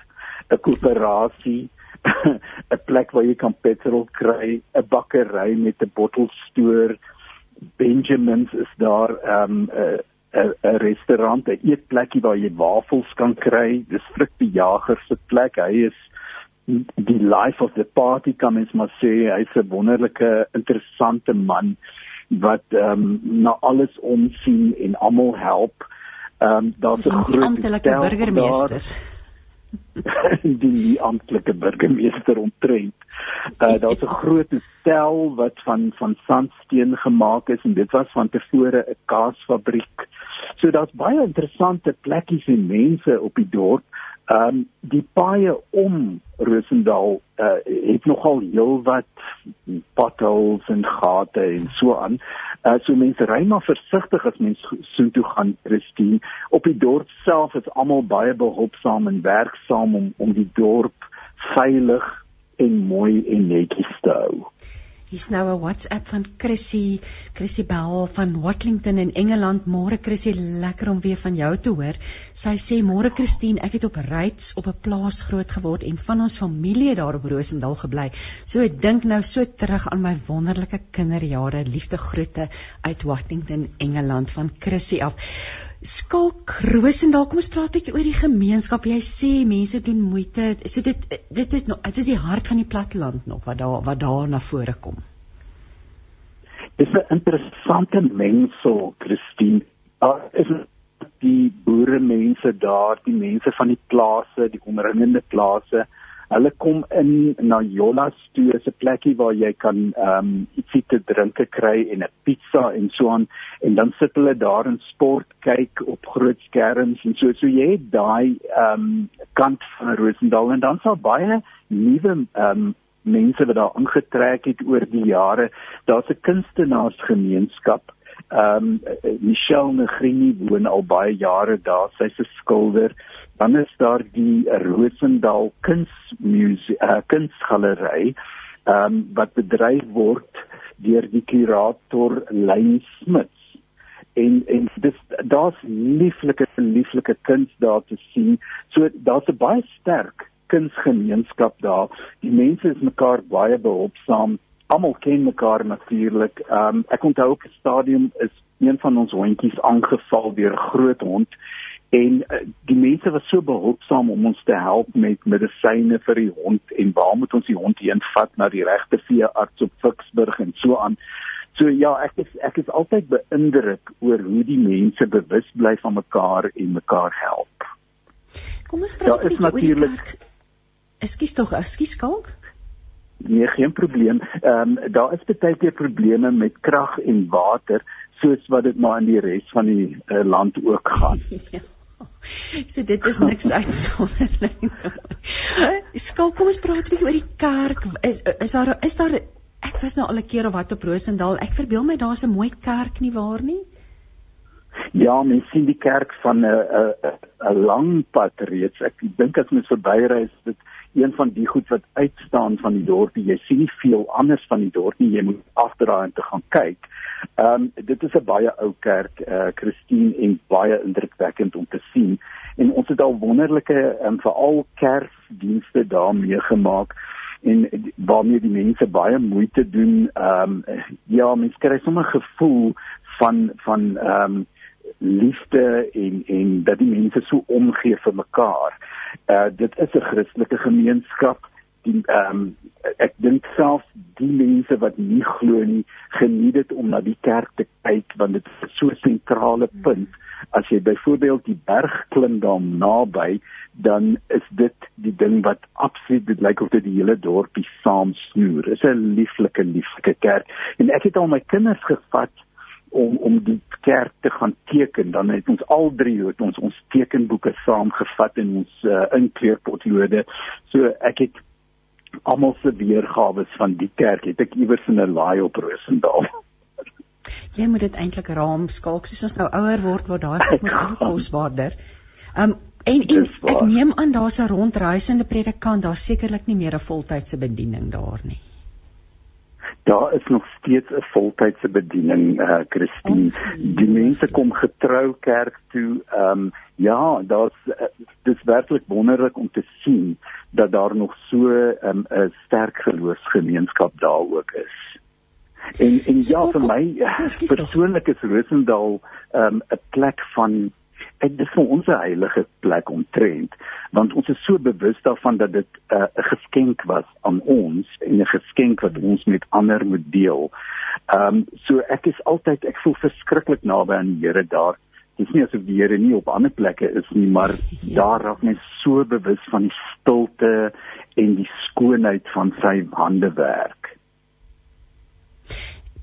'n koöperasie, [LAUGHS] 'n plek waar jy kan petrol kry, 'n bakkery met 'n bottelstoer. Benjamins is daar ehm um, 'n 'n restaurant, 'n eetplekkie waar jy wafels kan kry. Dis Frikkie Jager se plek. Hy is die life of the party kan mens maar sê hy's 'n wonderlike interessante man wat ehm um, na alles omsien en almal help. Ehm um, daar's 'n groot amptelike burgemeester. [LAUGHS] die amptelike burgemeester omtrent. Uh daar's 'n groot hotel wat van van sandsteen gemaak is en dit was van tevore 'n kaasfabriek. So daar's baie interessante plekkies en mense op die dorp. Ehm um, die paaie om Rosendal uh, het nogal heelwat potholes en gate en so aan. Uh, so mense ry maar versigtig as mens so toe gaan Christine. Op die dorp self is almal baie behulpsaam en werksaam om om die dorp veilig en mooi en netjies te hou. Hier's nou 'n WhatsApp van Chrissy, Chrissy Bell van Watlington in Engeland. Môre Chrissy, lekker om weer van jou te hoor. Sy sê môre Christine, ek het op Ryds op 'n plaas groot geword en van ons familie daar op Rosendal gebly. So ek dink nou so terug aan my wonderlike kinderjare. Liefde groete uit Watlington, Engeland van Chrissy af. Skalk Rosendal, kom ons praat 'n bietjie oor die gemeenskap. Jy sê mense doen moeite. So dit dit is nog dit is die hart van die platteland nog wat daar wat daar na vore kom. Dis 'n interessante mengsel, Christine. Daar is die boere mense daar, die mense van die plase, die omringende plase. Hulle kom in na Jolas toe, is 'n plekkie waar jy kan ehm um, ietsie te drinke kry en 'n pizza en so aan en dan sit hulle daar en sport kyk op groot skerms en so so jy het daai ehm um, kant van Rosendal en dan sal baie nuwe ehm um, mense wat daar aangetrek het oor die jare. Daar's 'n kunstenaarsgemeenskap. Ehm um, Michelle Negrini woon al baie jare daar. Sy's 'n skilder dan is daar die Rosendal Kunsmuseum uh, Kunsgalery um, wat bedryf word deur die kurator Lyn Smits en en dis daar's lieflike lieflike kuns daar te sien. So daar's 'n baie sterk kunsgemeenskap daar. Die mense is mekaar baie behulpsaam. Almal ken mekaar natuurlik. Um, ek onthou op die stadium is een van ons hondjies aangeval deur 'n groot hond en uh, die mense was so behulpsaam om ons te help met medisyne vir die hond en waar moet ons die hond heen vat na die regte veearts op Ficksburg en so aan. So ja, ek is ek is altyd beïndruk oor hoe die mense bewus bly van mekaar en mekaar help. Kom ons praat 'n bietjie oor die kerk. Ekskuus tog, ekskuus kalk. Nee, geen probleem. Ehm um, daar is baie keer probleme met krag en water soos wat dit maar in die res van die uh, land ook gaan. [LAUGHS] ja. So dit is niks uitsonderlik. [LAUGHS] Skalk, kom ons praat 'n bietjie oor die kerk. Is is daar is daar ek was nou al 'n keer op wat op Rosendal. Ek verbeel my daar's 'n mooi kerk nie waar nie? Ja, mens sien die kerk van 'n 'n 'n lang pad reeds. Ek dink as mens verbyry is dit een van die goed wat uitstaan van die dorpie. Jy sien nie veel anders van die dorp nie. Jy moet afdraai en te gaan kyk. Ehm um, dit is 'n baie ou kerk, eh uh, Christine en baie indrukwekkend om te sien. En ons het al wonderlike ehm um, veral Kersdienste daar meegemaak en waarmee die mense baie moeite doen. Ehm um, ja, mense kry sommer gevoel van van ehm um, liefde en en dat die mense so omgee vir mekaar. Uh dit is 'n Christelike gemeenskap. Die ehm um, ek dink self die mense wat nie glo nie geniet dit om na die kerk te kyk want dit is so 'n sentrale punt. As jy byvoorbeeld die berg klim daar naby dan is dit die ding wat absoluut dit lyk of dit die hele dorpie saam snoer is 'n lieflike lieflike kerk. En ek het al my kinders gevat om om die kerk te gaan teken dan het ons al drie het ons ons tekenboeke saamgevat in ons uh, inkleurpotlode so ek het almal se weergawe van die kerk het ek iewers in 'n laai op Rosendal. [LAUGHS] Jy moet dit eintlik raam skalk soos ons nou ouer word waar daai goed mos ook kosbaarder. Um, en en ek neem aan daar's 'n rondreisende predikant daar sekerlik nie meer 'n voltydse bediening daar nie daar is nog steeds 'n voltydse bediening eh uh, Christine. Die mense kom getrou kerk toe. Ehm um, ja, daar's uh, dis werklik wonderlik om te sien dat daar nog so 'n um, sterk geloofsgemeenskap daar ook is. En en ja vir my persoonlik is Rosendal ehm um, 'n plek van dit is vir ons 'n heilige plek om trend want ons is so bewus daarvan dat dit uh, 'n uh, geskenk was aan ons en 'n geskenk wat ons met ander moet deel. Ehm um, so ek is altyd ek voel verskriklik naby aan die Here daar. Dit is nie asof die Here nie op ander plekke is nie, maar ja. daar raak mens so bewus van die stilte en die skoonheid van sy handewerk.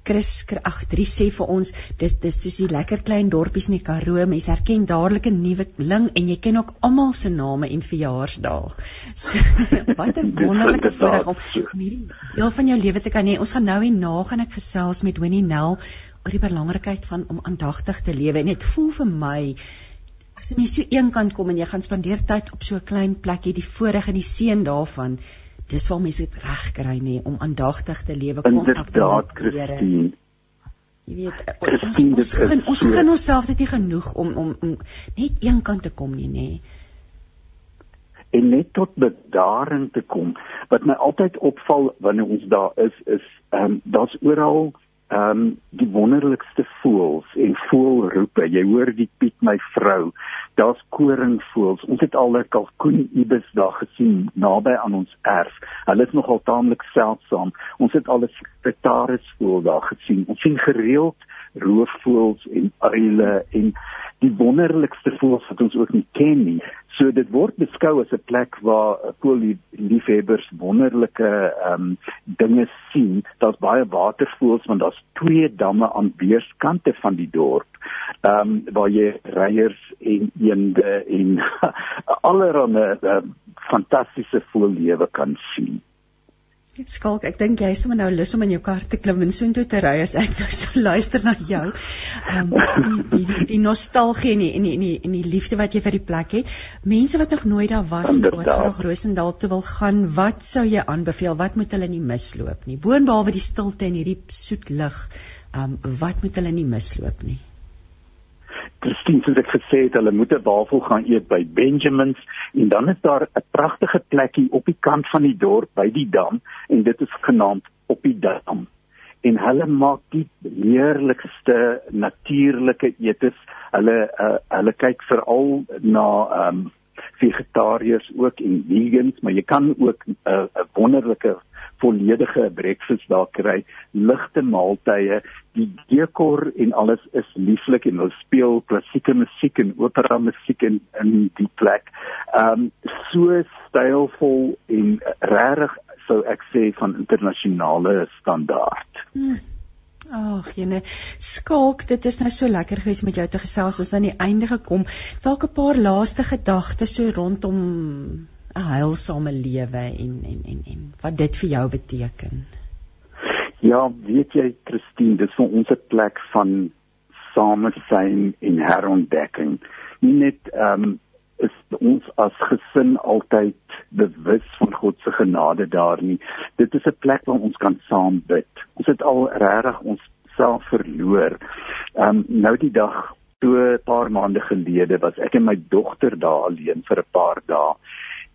Chris ag drie sê vir ons dis dis soos die lekker klein dorpies in die Karoo mens herken dadelik 'n nuwe ling en jy ken ook almal se name en verjaarsdae. [LAUGHS] So wat 'n wonderlike voorreg om hierdie deel van jou lewe te kan hê. Ons gaan nou en na gaan ek gesels met Winnie Nel oor die belangrikheid van om aandagtig te lewe en dit voel vir my as jy so eenkant kom en jy gaan spandeer tyd op so 'n klein plekkie die voorreg en die seën daarvan dis waar mense dit reg kry nê om aandagtig te lewe kontak te maak Here. Jy weet ons ons gaan ons gaan onsself dit nie genoeg om om, om net een kant te kom nie nê. En net tot bedaring te kom. Wat my altyd opval wanneer ons daar is is ehm um, daar's oral ehm um, die wonderlikste voëls en voelroepe. Jy hoor die piet my vrou. Daar's koringvoëls. Ons het al 'n kalkoen ibis daar gesien naby aan ons erf. Hulle is nogal taamlik seldsaam. Ons het al 'n spectaris voël daar gesien. Ons sien gereeld roofvoëls en uile en die wonderlikste voëls wat ons ook nie ken nie. So dit word beskou as 'n plek waar voëlliefhebbers wonderlike ehm um, dinge sien. Daar's baie watervoëls want daar's twee damme aan weerskante van die dorp. Ehm um, waar jy reiers en eende en [LAUGHS] allerlei uh, fantastiese voëllewe kan sien. Skalk, ek dink jy is sommer nou lus om in jou kar te klim en soontoe te ry as ek nou so [LAUGHS] luister na jou. Ehm um, die die die nostalgie en die en die en die, en die liefde wat jy vir die plek het. Mense wat nog nooit daar was nie, wat graag Rosendal toe wil gaan, wat sou jy aanbeveel? Wat moet hulle nie misloop nie? Boonbehalwe die stilte en hierdie soet lug, ehm um, wat moet hulle nie misloop nie? Christine soos ek gesê het, hulle moet 'n wafel gaan eet by Benjamins en dan is daar 'n pragtige plekkie op die kant van die dorp by die dam en dit is genaamd op die dam. En hulle maak die heerlikste natuurlike etes. Hulle uh, hulle kyk veral na ehm um, vegetariërs ook en vegans, maar jy kan ook 'n uh, wonderlike volledige breakfast daar kry, ligte maaltye, die dekor en alles is lieflik en hulle speel klassieke musiek en opera musiek in in die plek. Um, so stylvol en regtig sou ek sê van internasionale standaard. Hmm. Ag, jene, skalk, dit is nou so lekker gewees met jou te gesels. Ons het aan die einde gekom. Dalk 'n paar laaste gedagtes so rondom 'n heilsame lewe en en en en wat dit vir jou beteken. Ja, weet jy Christine, dis vir ons 'n plek van samesyn en herontdekking. Nie net ehm um, is ons as gesin altyd bewus van God se genade daar nie. Dit is 'n plek waar ons kan saam bid. Ons het al regtig ons self verloor. Ehm um, nou die dag toe 'n paar maande gelede was ek en my dogter daar alleen vir 'n paar dae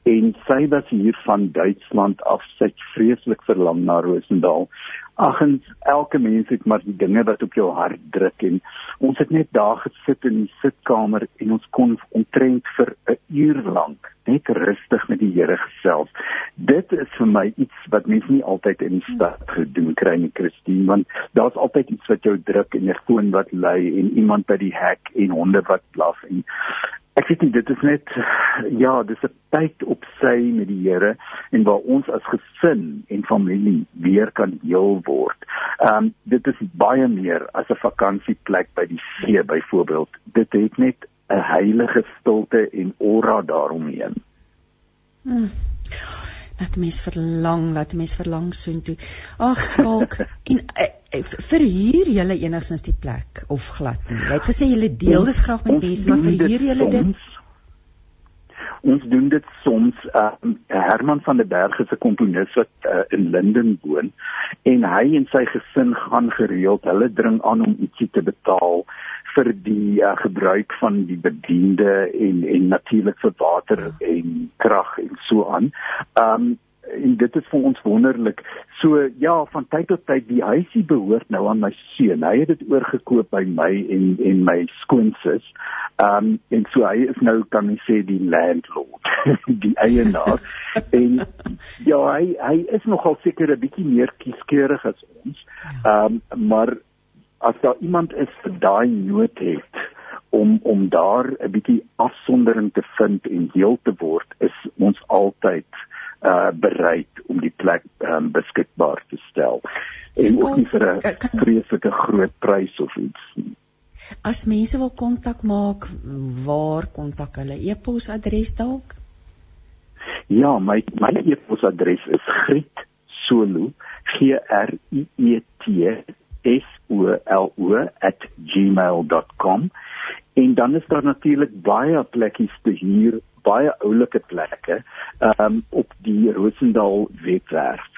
en sy was hier van Duitsland af sy vreeslik verlang na Rosendal. Agens elke mens het maar die dinge wat op jou hart druk en ons het net daar gesit in die sitkamer en ons kon omtrent vir 'n uur lank net rustig met die Here gesels. Dit is vir my iets wat mense nie altyd in die stad gedoen kry nie, Christine, want daar's altyd iets wat jou druk en 'n foon wat lui en iemand by die hek en honde wat blaf en ek weet nie dit is net ja, dis 'n tyd op sy met die Here en waar ons as gesin en familie weer kan heel word. Ehm um, dit is baie meer as 'n vakansieplek by die see byvoorbeeld. Dit het net 'n heilige stilte en aura daaromheen. Hmm. Dat mens verlang, dat mens verlang soontoe. Ag skalk [LAUGHS] en uh, verhuur julle enigstens die plek of glad nie. Jy het gesê julle deel dit graag met mense, maar verhuur julle dit? Ons doen dit soms uh, Herman van der Berg is 'n komponis wat uh, in Linden woon en hy en sy gesin gaan gereeld, hulle dring aan om ietsie te betaal vir die uh, gebruik van die bediende en en natuurlik vir water en krag en so aan. Um en dit is vir ons wonderlik. So ja, van tyd tot tyd die huisie behoort nou aan my seun. Hy het dit oorgekoop by my en en my skoonsis. Um en so hy is nou kan jy sê die landlord, [LAUGHS] die eienaar. [LAUGHS] en ja, hy hy is nogal seker 'n bietjie meer kieskeurig as ons. Um maar as daar iemand is wat daai nood het om om daar 'n bietjie afsondering te vind en deel te word, is ons altyd uh bereid om die plek um, beskikbaar te stel. En ook nie vir 'n vreeslike groot prys of iets nie. As mense wil kontak maak, waar kontak hulle? E-posadres dalk? Ja, my my e-posadres is grietsolo g r i e t solo@gmail.com en dan is daar natuurlik baie plekkies te huur, baie oulike plekke um, op die Rosendal webwerf.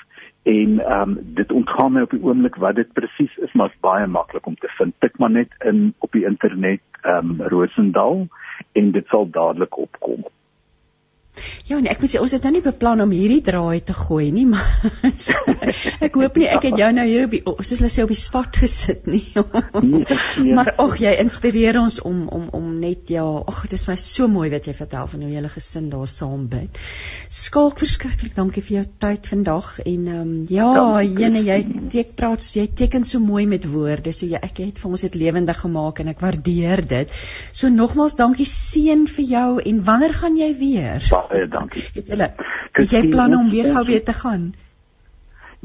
En ehm um, dit ontgaan my op die oomblik wat dit presies is, maar is baie maklik om te vind. Tik maar net in op die internet ehm um, Rosendal en dit sal dadelik opkom. Ja, nee, ek moet sê ons het nou nie beplan om hierdie draai te gooi nie, maar [LAUGHS] ek hoop nie ek het jou nou hier op die soos hulle sê op die spot gesit nie. [LAUGHS] Nee, maar ag, jy inspireer ons om om om net ja, ag, dit is my so mooi wat jy vertel van hoe julle gesin daar saam bid. Skalk verskriklik dankie vir jou tyd vandag en ehm um, ja, jene jy ek praat jy teken so mooi met woorde. So jy ek het vir ons dit lewendig gemaak en ek waardeer dit. So nogmaals dankie seën vir jou en wanneer gaan jy weer? Ba baie dankie. Het julle het jy planne om weer gou weer te gaan?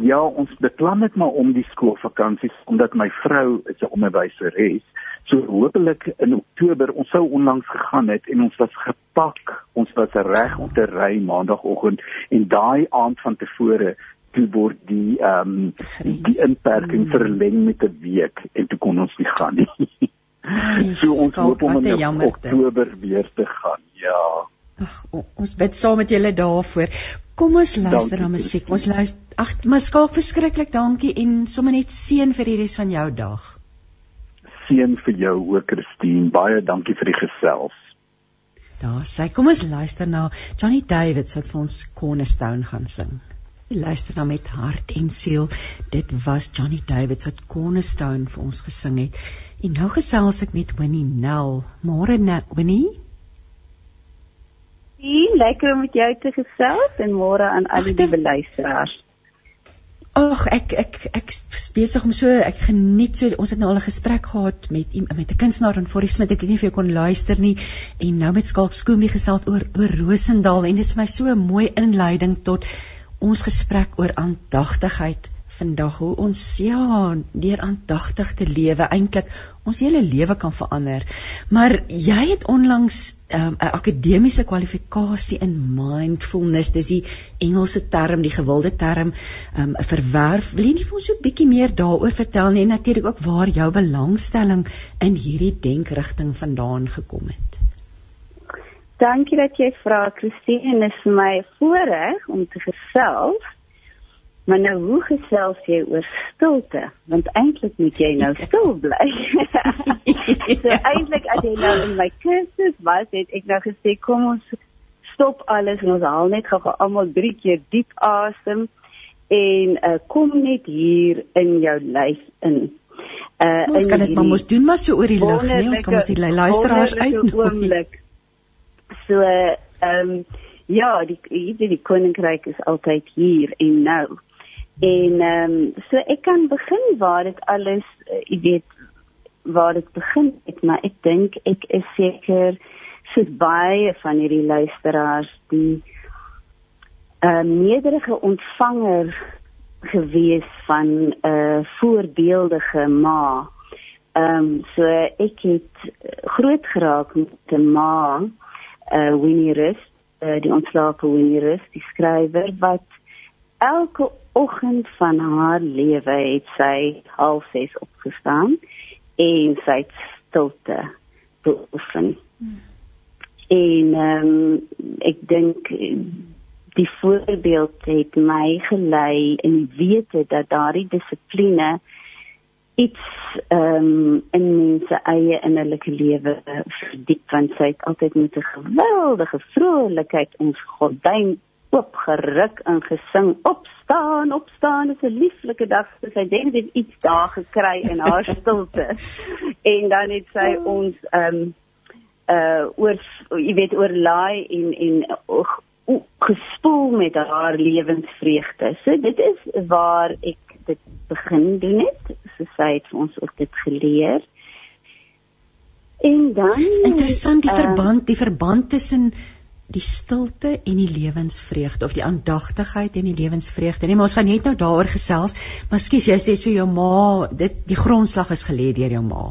Ja, ons beplan net maar om die skoolvakansies omdat my vrou is 'n onderwyseres. So hopelik in Oktober, ons sou onlangs gegaan het en ons was gepak. Ons was reg om te ry maandagooggend en daai aand van tevore toe word die ehm um, die inperking mm. verleng met 'n week en toe kon ons nie gaan nie. [LAUGHS] so ons hoop om in Oktober weer te gaan. Ja. Ag, ons bid saam met julle daarvoor. Kom ons luister na musiek. Ons luister Ag, maar skalk verskriklik dankie en sommer net seën vir die res van jou dag. Seën vir jou ook, Christine. Baie dankie vir die gesels. Daar sê kom ons luister na Johnny Davids wat vir ons Cornerstone gaan sing. Luister na met hart en siel. Dit was Johnny Davids wat Cornerstone vir ons gesing het. En nou gesels ek met Winnie Nel. Môre Winnie. Sien, lekker om met jou te gesels en môre aan al die liewe luisteraars. Ag, ek ek ek besig om so ek geniet so ons het nou al 'n gesprek gehad met met 'n kunstenaar in Forrie Smit. Ek weet nie of jy kon luister nie en nou met Skalk Skoombie gesels oor oor Rosendal en dit is vir my so 'n mooi inleiding tot ons gesprek oor aandagtigheid vandag hoe ons ja deur aandagtig te lewe eintlik ons hele lewe kan verander. Maar jy het onlangs ehm, 'n um, akademiese kwalifikasie in mindfulness, dis die Engelse term, die gewilde term, um, verwerf. Wil jy nie vir ons so 'n bietjie meer daaroor vertel nie en natuurlik ook waar jou belangstelling in hierdie denkrigting vandaan gekom het? Dankie dat jy vra, Christine. Dit is my voorreg om te gesels Maar nou hoe gesels jy oor stilte? Want eintlik moet jy nou stil bly. [LAUGHS] so eintlik as jy nou in my kursus was, het ek nou gesê kom ons stop alles en ons haal net gou almal drie keer diep asem en uh, kom net hier in jou lyf in. Uh, ons kan dit maar mos doen maar so oor die lug, nee, ons kan mos die luisteraars uitnooi. So ehm um, ja, die die, die koninkryk is altyd hier en nou. En ehm um, so ek kan begin waar dit alles, uh, jy weet, waar dit begin het, maar ek dink ek is seker soos baie van hierdie luisteraars die 'n uh, nederige ontvanger gewees van 'n uh, voorbeeldige ma. Ehm um, so ek het groot geraak met 'n ma, uh, Winnie Rust, uh, die ontslape Winnie Rust, die skrywer wat elke oggend van haar lewe het sy half 6 opgestaan en sy stilte beoefen. Hmm. En ehm um, ek dink die voorbeeld het my gelei in wete dat daardie dissipline iets ehm um, in mense eie innerlike lewe verdiep want sy het altyd met 'n geweldige vrolikheid ons gordyn oopgeruk en gesing opstaan opstaan is 'n lieflike dag so sy dink dit iets daar gekry in haar [LAUGHS] stilte en dan het sy ons ehm um, uh oor jy weet oor laai en en uh, gespoel met haar lewensvreugde. So dit is waar ek dit begin doen het. So sy het vir ons ook dit geleer. En dan interessant die uh, verband, die verband tussen die stilte en die lewensvreugde of die aandagtigheid en die lewensvreugde. Nee, maar ons gaan net nou daaroor gesels. Maar skus jy sê so jou ma, dit die grondslag is gelê deur jou ma.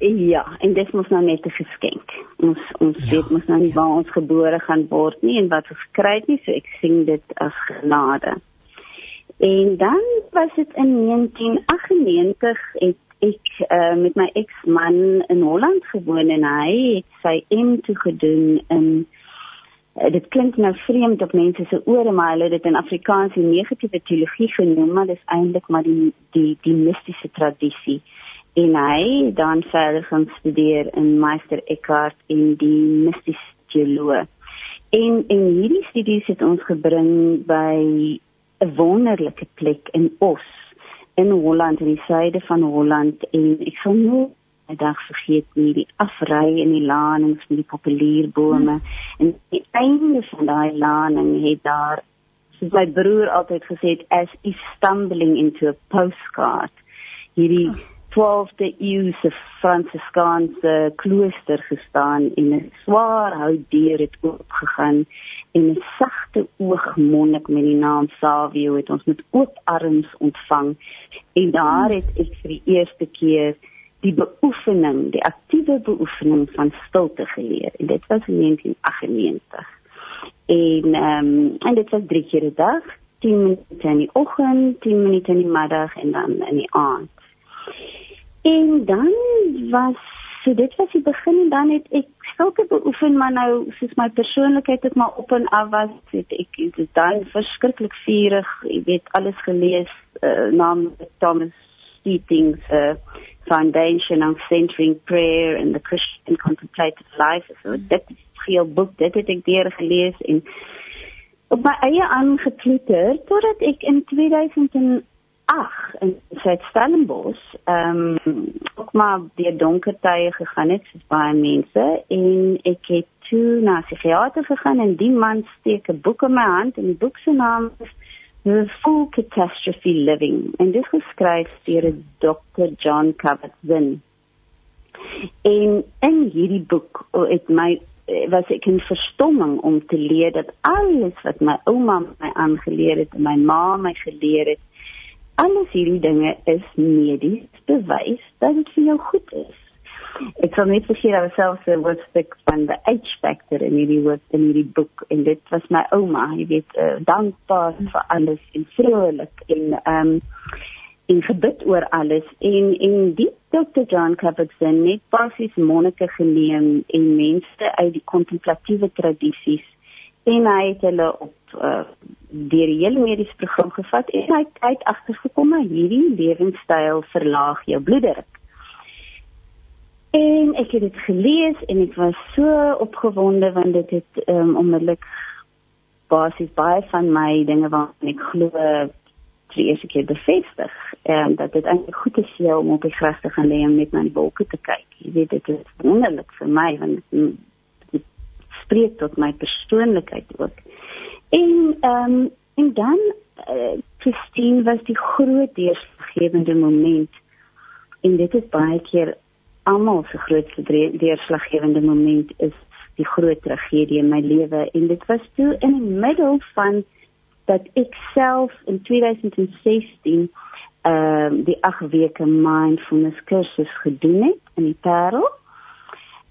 Ja, en dit moet nou net 'n geskenk. Ons ons ja, weet mos nou nie ja. waar ons gebore gaan word nie en wat ons kry nie, so ek sien dit as genade. En dan was dit in 1998 het ek uh, met my eksman in Holland gewoon en hy het sy M2 gedoen in uh, dit klink nou vreemd op mense se ore maar hulle het dit in Afrikaans die negatiewe teologie genoem maar dis eintlik maar die die die mistiese tradisie en hy dan verder gaan studeer in Meester Eckhart in die mystiese teologie. En en hierdie studies het ons gebring by 'n wonderlike plek in Os in Holland in die suide van Holland en ek sal nooit dag vergeet nie die afry in die lanings met die populierbome hmm. en die einde van daai laning het daar soos my broer altyd gesê het as is stumbling into a postcard hierdie oh 12de eeuse Fransiskaanse klooster gestaan en 'n swaar hout deur het oopgegaan en 'n sagte oogmonnik met die naam Savio het ons met oop arms ontvang. En daar het ek vir die eerste keer die beoefening, die aktiewe beoefening van stilte geleer en dit was in 1998. En ehm um, en dit was drie keer 'n dag, 10 minute in die oggend, 10 minute in die middag en dan in die aand. En dan was so dit was die begin en dan het ek sulke beoefen maar nou soos my persoonlikheid het maar op en af was het ek dit dan verskriklik vurig jy weet alles gelees uh, naam Thomas Steetings uh, Foundation on Centering Prayer and the Christian Contemplative Life. So dit is veel boek dit het ek deur gelees en op my eie aangeklitter totdat ek in 2000 ag in Suid-Stellenbosch ehm um, ook maar deur donker tye gegaan het soos baie mense en ek het toe na 'n psigiater gegaan en die man steek 'n boek in my hand en die boek se naam is The Full Catastrophe Living en dit is geskryf deur Dr. John Kabat-Zinn. En in hierdie boek het my was ek in verstomming om te leer dat alles wat my ouma my aangeleer het en my ma my geleer het alles hierdie dinge is medies bewys dat dit vir jou goed is. Ek sal net vir julle self sê wat stuk van die H factor in hierdie woord in hierdie boek en dit was my ouma, jy weet, uh, dankbaar vir alles en vrolik en ehm um, en gebid oor alles en en die Dr. John Kabat-Zinn het basies monnike geneem en mense uit die kontemplatiewe tradisies en hy het hulle op uh, die hele mediese program gevat en hy het agtergekom dat hierdie lewenstyl verlaag jou bloeddruk. En ek het dit gelees en ek was so opgewonde want dit het um, onmiddellik basies baie van my dinge wat ek glo vir die eerste keer bevestig en um, dat dit eintlik goed is jou om op die gras te gaan lê en net na die wolke te kyk. Jy weet dit is wonderlik vir my want dit spreek tot my persoonlikheid ook. En ehm um, en dan uh, Christine was die groot deurslaggewende moment en dit is baie keer almal se grootste deurslaggewende moment is die groot tragedie in my lewe en dit was toe in die middel van dat ek self in 2016 ehm uh, die 8 weke mindfulness kursus gedoen het in die Parel.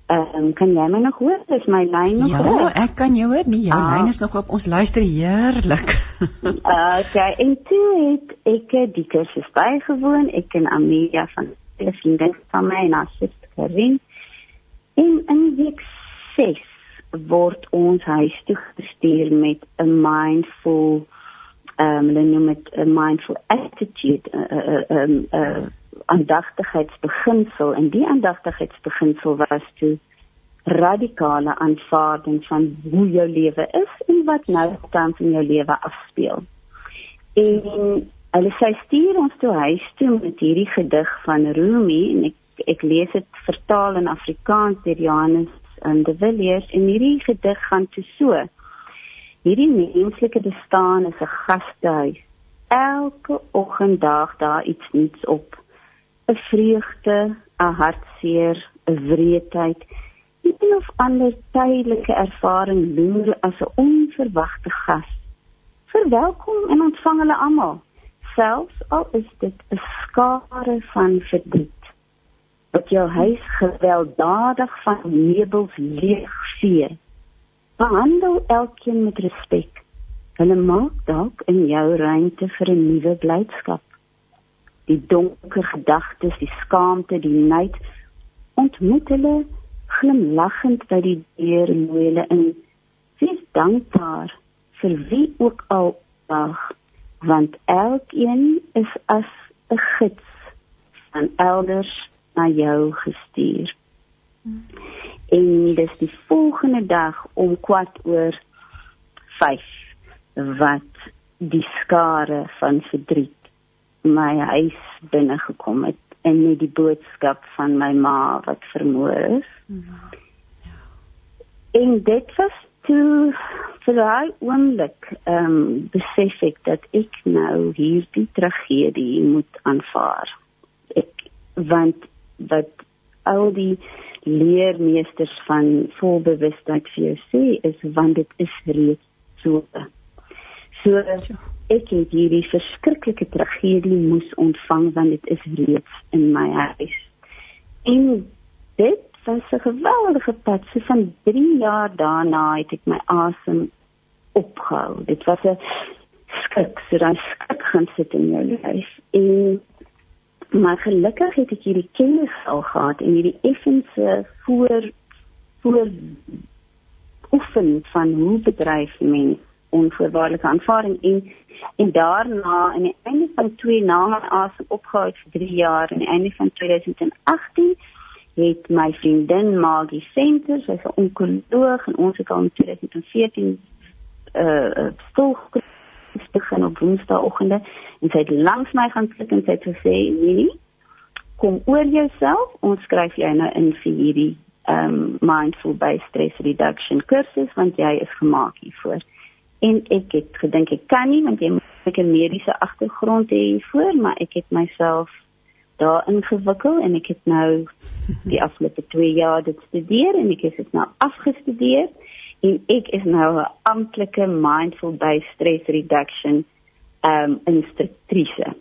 Ehm um, kan jy my nog hoor? Is my lyn nog ja, reg? Ja, ek kan jou hoor. Nee, jou ah. lyn is nog op. Ons luister heerlik. [LAUGHS] okay, en toe het ek die kursus bygewoon. Ek en Amelia van die vriendin van my en haar suster Karin. En in week 6 word ons huis toe gestuur met 'n mindful ehm um, hulle noem dit 'n mindful attitude 'n 'n 'n 'n aandagtigheidsbeginsel en die aandagtigheidsbeginsel was toe radikale aanvaarding van hoe jou lewe is en wat nou tans in jou lewe afspeel. En hulle sê stuur ons toe huis toe met hierdie gedig van Rumi en ek ek lees dit vertaal in Afrikaans deur Johannes en de Villiers en hierdie gedig gaan toe so. Hierdie menslike bestaan is 'n gastehuis. Elke oggend daag daar iets nuuts op. 'n Vreugde, 'n hartseer, 'n wreedheid, een of ander tydelike ervaring loer as 'n onverwagte gas. Verwelkom en ontvang hulle almal, selfs al is dit 'n skare van verdriet wat jou huis gewelddadig van meubels leegvee. Behandel elkeen met respek. Hulle maak dalk in jou ruimte vir 'n nuwe blydskap. Die donker gedagtes, die skaamte, die nait ontmoet hulle glimlaggend by die deur en hulle in. Wees dankbaar vir wie ook al wag, want elkeen is as 'n gids aan elders na jou gestuur. Hmm. En dis die volgende dag om kwart oor 5 wat die skare van verdriet my huis binne gekom het en met die boodskap van my ma wat vermoor is. Hmm. En dit was toe vir daai oomblik ehm um, besef ek dat ek nou hierdie tragedie moet aanvaar. Ek want wat al die leermeesters van volbewustheid vir jou sê is want dit is reeds so. So ek het hierdie verskriklike tragedie moes ontvang want dit is reeds in my huis. En dit was 'n geweldige pad. So van 3 jaar daarna het ek my asem opgehou. Dit was 'n skrik, so dan skrik gaan sit in jou lyf. En maar gelukkig het ek hierdie kennis al gehad en hierdie effense voor voor oefen van hoe bedryf mens onvoorwaardelike aanvaarding en en daarna in die einde van 2 na my asem opgehou vir 3 jaar en einde van 2018 het my vriendin Maggie Center sy's 'n onkoloog en ons het al in 2014 uh stil begin op woensdaagoggende en sy het langs my gaan sit en sy het gesê nee kom oor jouself. Ons skryf jou nou in vir hierdie um mindful based stress reduction kursus want jy is gemaak hiervoor. En ek het gedink ek kan nie want jy moet 'n mediese agtergrond hê hiervoor maar ek het myself daar ingewikkel en ek het nou die afgelope 2 jaar dit studeer en ek het dit nou afgestudeer en ek is nou 'n amptelike mindful based stress reduction um instruktrise.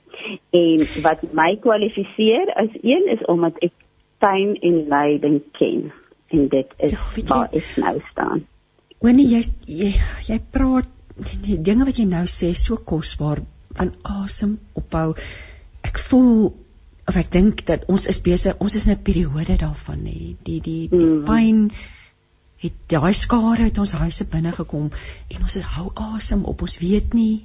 En wat my kwalifiseer as een is omdat ek pyn en lyding ken en dit is ja, waar ek nou staan. Wanneer jy, jy jy praat die dinge wat jy nou sê so kosbaar van asem ophou. Ek voel of ek dink dat ons is besig ons is in 'n periode daarvan nê die die die mm. pyn het daai skare uit ons huise binne gekom en ons hou asem op ons weet nie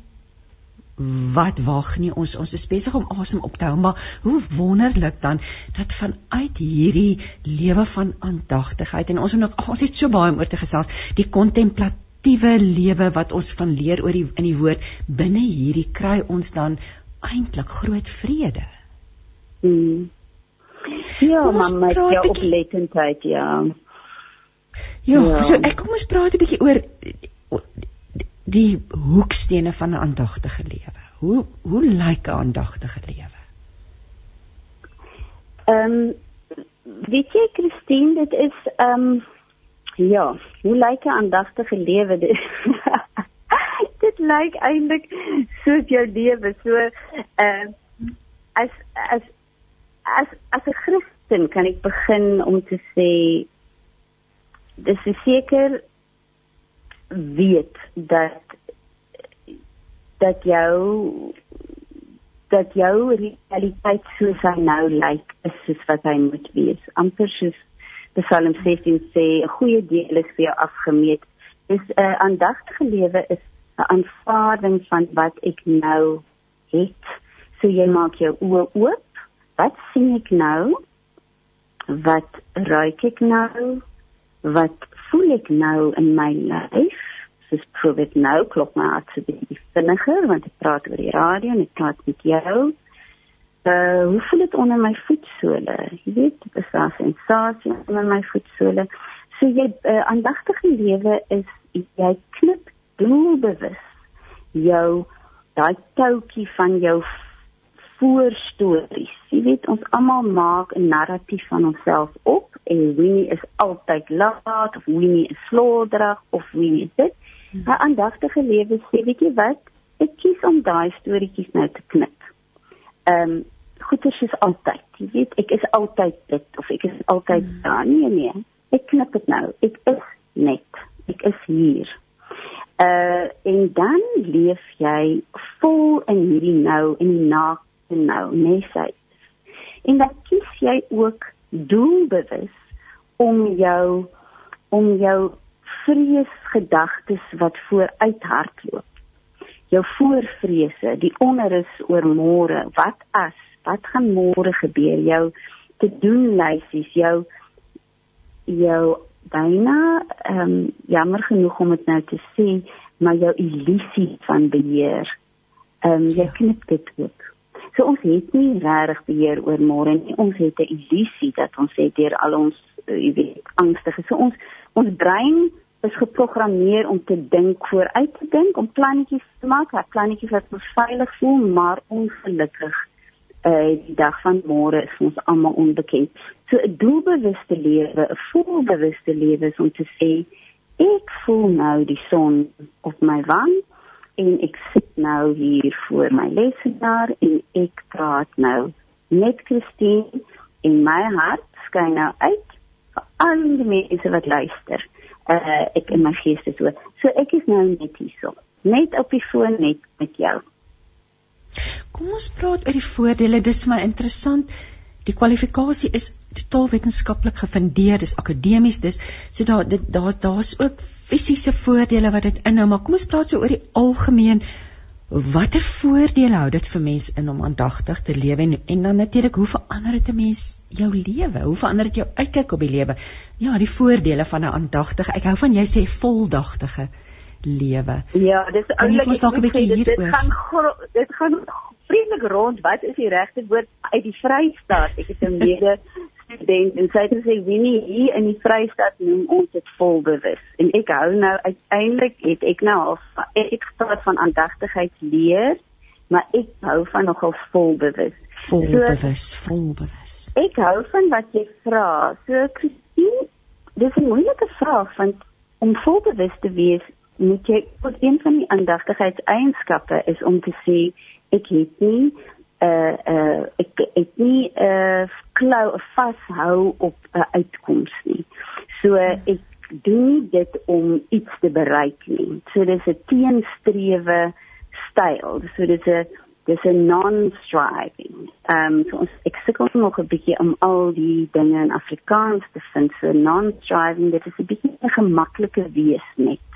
wat wag nie ons ons is besig om asem op te hou maar hoe wonderlik dan dat vanuit hierdie lewe van aandagtigheid en ons het nog ons het so baie om oor te gesels die kontemplatiewe lewe wat ons van leer oor die in die woord binne hierdie kry ons dan eintlik groot vrede. Mm. Ja, mamma, jy oplettendheid ja. Ja, ja, so ek kom ons praat 'n bietjie oor die hoekstene van 'n aandagtige lewe? Hoe hoe lyk 'n aandagtige lewe? Ehm um, weet jy Christine, dit is ehm um, ja, hoe lyk 'n aandagtige lewe? [LAUGHS] dit lyk eintlik soos jou lewe, so ehm uh, as as as as 'n Christen kan ek begin om te sê dis seker weet dat dat jou dat jou realiteit soos hy nou lyk is soos wat hy moet wees. amper soos Psalm 16 sê 'n goeie deel is vir jou afgemeet. Dis 'n uh, aandagtige lewe is 'n aanvaarding van wat ek nou het. So jy maak jou oë oop. Wat sien ek nou? Wat ruik ek nou? Wat voel ek nou in my lyf? soos dit nou klop my hart so bietjie vinniger want ek praat oor die radio en ek praat met jou. Uh hoe voel dit onder my voetsole? Jy weet, dit is 'n sensasie onder my voetsole. So jy uh, aandagtige lewe is jy knip doelbewus jou daai toutjie van jou voorstories. Jy weet ons almal maak 'n narratief van onsself op en Winnie is altyd laat of Winnie is slordig of Winnie is dit. 'n aandagtige lewe sê weet jy wat ek kies om daai storieetjies nou te knip. Ehm um, goeie is altyd. Jy weet ek is altyd dit of ek is altyd hmm. daar. Nee nee. Ek knip dit nou. Ek is net. Ek is hier. Uh en dan leef jy vol in hierdie nou en die na nou, sê. En dan kies jy ook doelbewus om jou om jou vreesgedagtes wat vooruit hardloop. Jou voorvrese, die onrus oor môre, wat as, wat gaan môre gebeur? Jou te doen lysies, jou jou byna ehm um, jammer genoeg om dit nou te sê, maar jou illusie van beheer. Ehm um, jy ja. knip dit ook. So ons het nie regtig beheer oor môre nie. Ons het 'n illusie dat ons het deur al ons uh, jy weet angstige. So ons ons brein is geprogrammeer om te dink vooruit te dink, om plannetjies te maak, ja, plannetjies wat ons veilig voel, maar ongelukkig uh die dag van môre is ons almal onbekend. So 'n doelbewuste lewe, 'n volbewuste lewe is om te sê ek voel nou die son op my wang en ek sit nou hier voor my lesenaar en ek praat nou met Christine en my hart skyn nou uit vir al die mense wat luister uh, ek in my gees is so. So ek is nou net hierso, net op die foon net met jou. Kom ons praat oor die voordele. Dis my interessant. Die kwalifikasie is totaal wetenskaplik gefundeer, dis akademies, dis so daar dit daar daar's ook fisiese voordele wat dit inhou, maar kom ons praat so oor die algemeen watter voordele hou dit vir mense in om aandagtig te lewe en, en dan natuurlik hoe verander dit 'n mens jou lewe? Hoe verander dit jou uitkyk op die lewe? Ja, die voordele van 'n aandagtige. Ek hou van jy sê voldagtige lewe. Ja, dis eintlik ons dalk 'n bietjie hieroor. Dit gaan dit gaan vriendelik rond. Wat is die regte woord uit die Vrystaat? Ek het 'n mede student en sy het gesê Winnie hier in die Vrystaat noem ons dit volbewus. En ek hou nou uiteindelik het ek nou al ek het gepraat van aandagtigheid leer, maar ek hou van nogal volbewus. Volbewus, so, volbewus. Ek hou van wat jy vra. So Christine, dis 'n moeilike vraag want om volbewus te wees moet jy een van die aandagtigheidseienskappe is om te sê ek het nie uh uh ek ek nie uh klou vashou op 'n uh, uitkoms nie. So uh, ek doen nie dit om iets te bereik nie. So dis 'n teenstrewe styl. So dis 'n dis 'n non-striving. Ehm um, so ons ek sukkel nog 'n bietjie om al die dinge in Afrikaans te vind. So non-striving, dit is 'n bietjie 'n gemaklike wees net.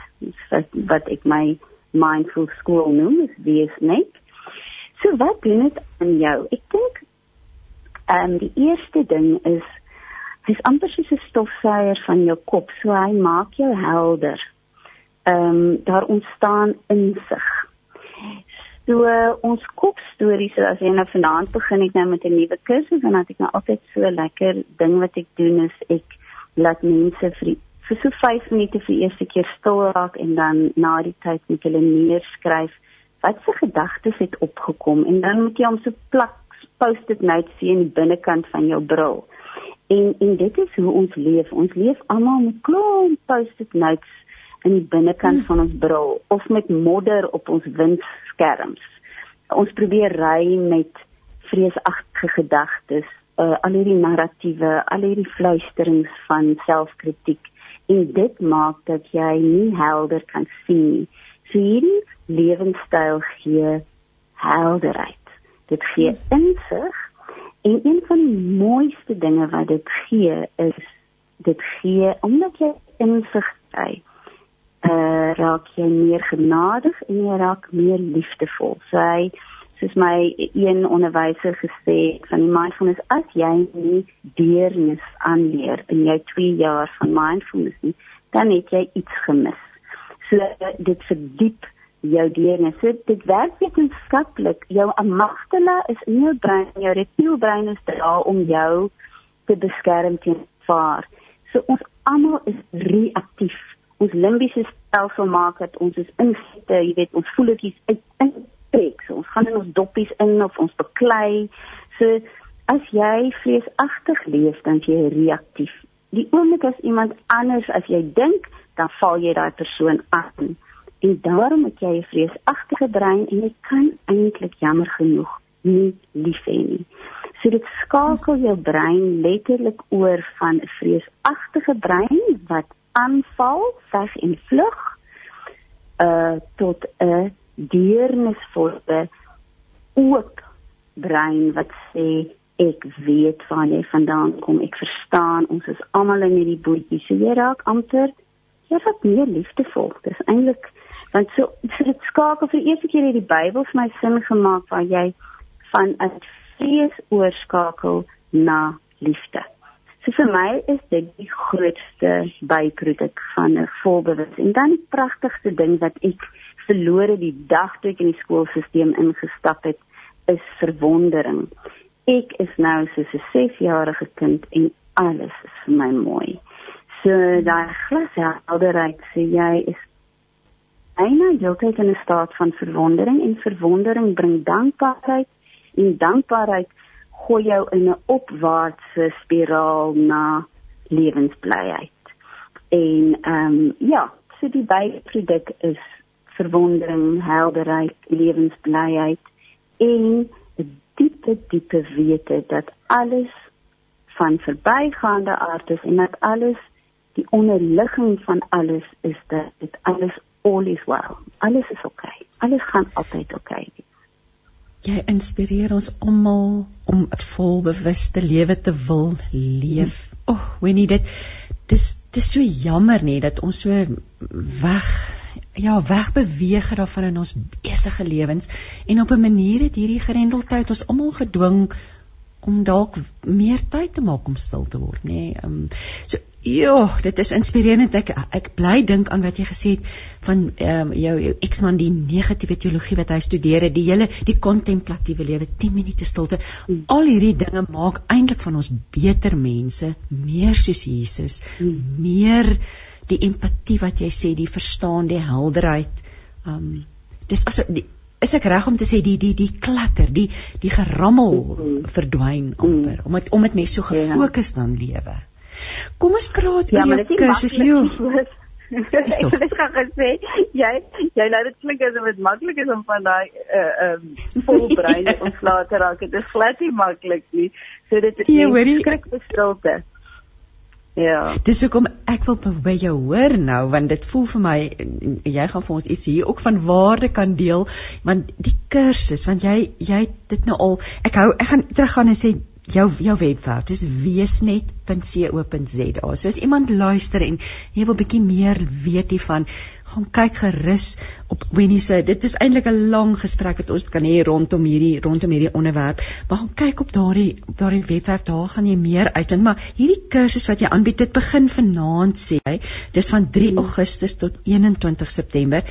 Wat wat ek my mindful school noem, is wees net. So wat doen dit aan jou? Ek dink ehm um, die eerste ding is dis amper soos 'n stofsuier van jou kop, so hy maak jou helder. Ehm um, daar ontstaan insig. So uh, ons kopstories, so as jy nou vanaand begin ek nou met 'n nuwe kursus dan het ek nou altyd so lekker ding wat ek doen is ek laat mense vir vir so 5 minute vir eerste keer stil raak en dan na die tyd met hulle neerskryf wat se gedagtes het opgekom en dan moet jy hom so plak post-it notes sien in die binnekant van jou bril. En en dit is hoe ons leef. Ons leef almal met klomp post-it notes in die binnekant hmm. van ons bril of met modder op ons windskerms. Ons probeer ry met vreesagtige gedagtes, uh, al hierdie narratiewe, al hierdie fluisterings van selfkritiek en dit maak dat jy nie helder kan sien nie. So hierdie lewenstyl gee helderheid. Dit gee insig en een van die mooiste dinge wat dit gee is dit gee omdat jy insig kry. Uh raak jy meer genadig en jy raak meer liefdevol. So hy soos my een onderwyser gesê van die mindfulness as jy nie deernis aanleer in jou 2 jaar van mindfulness nie, dan het jy iets gemis. So dit verdiep jou deernis. So, dit werk wetenskaplik. Jou amygdala is in jou brein, jou reptielbrein is daar om jou te beskerm teen vaar. So ons almal is reaktief. Ons limbiese stelsel maak dat ons is insigte, jy weet, ons voeltjies uit in trek. So ons gaan in ons doppies in of ons beklei. So as jy vreesagtig leef, dan jy reaktief. Die oomblik as iemand anders as jy dink, dan val jy daai persoon aan. En daarom het jy 'n vreesagtige brein en jy kan eintlik jammer genoeg nie lief hê nie. So dit skakel jou brein letterlik oor van 'n vreesagtige brein wat aanval, veg en vlug uh tot 'n deernisvolle oop brein wat sê ek weet waar jy vandaan kom ek verstaan ons is almal in hierdie bootjie so jy raak amper jy raak meer liefdevol dis eintlik want so, so dit skakel vir die eerste keer hierdie Bybel vir my sin gemaak waar jy van 'n vrees oorskakel na liefde So vir my is dit die grootste byproduk van 'n volbewus en dan die pragtigste ding wat ek verlore die dag toe ek in die skoolstelsel ingestap het, is verwondering. Ek is nou so 'n 6-jarige kind en alles is vir my mooi. So daai glashelderheid sê jy is eina heeltyd in 'n staat van verwondering en verwondering bring dankbaarheid en dankbaarheid gooi jou in 'n opwaartse spiraal na lewensblyheid. En ehm um, ja, so die byproduk is verwondering, helderheid, lewensblyheid en 'n diepe diepe wete dat alles van verbygaande aard is en dat alles die onderligging van alles is dat dit alles all is well. Alles is oké. Okay. Alles gaan altyd oké. Okay. Jy inspireer ons almal om 'n volbewuste lewe te wil leef. O, oh, Winnie, dit dis dis so jammer nê dat ons so weg ja, wegbeweeg daarvan in ons besige lewens en op 'n manier het hierdie grendeltyd ons almal gedwing om dalk meer tyd te maak om stil te word, nê. Nee, um, so ja, dit is inspirerend. Ek ek bly dink aan wat jy gesê het van ehm um, jou jou eksman die negatiewe teologie wat hy studeer het, die hele die kontemplatiewe lewe, 10 minute stilte. Mm. Al hierdie dinge maak eintlik van ons beter mense, meer soos Jesus, mm. meer die empatie wat jy sê, die verstaan, die helderheid. Um dis as is ek reg om te sê die die die klatter, die die gerammel mm-hmm. verdwyn amper mm. omdat omdat mense so ja. gefokus dan lewe. Kom ons praat ja, oor jou kursus hier. Ek het graag gesê jy jy laat dit klink asof dit maklik is om van daai uh um vol brein [LAUGHS] ontslae te raak. Dit is glad nie maklik nie. So dit is skrik bestilte. Ja. Dis hoekom ek wil by jou hoor nou want dit voel vir my jy gaan vir ons iets hier ook van waarde kan deel want die kursus want jy jy dit nou al ek hou ek gaan teruggaan en sê jou jou webwerf dis weesnet.co.za. So as iemand luister en jy wil bietjie meer weet hiervan, gaan kyk gerus op Winnie se. Dit is eintlik 'n lang gesprek wat ons kan hê rondom hierdie rondom hierdie onderwerp. Maar gaan kyk op daardie daardie webwerf, daar gaan jy meer uitvind. Maar hierdie kursus wat jy aanbied, dit begin vanaand sê hy. Dis van 3 hmm. Augustus tot 21 September.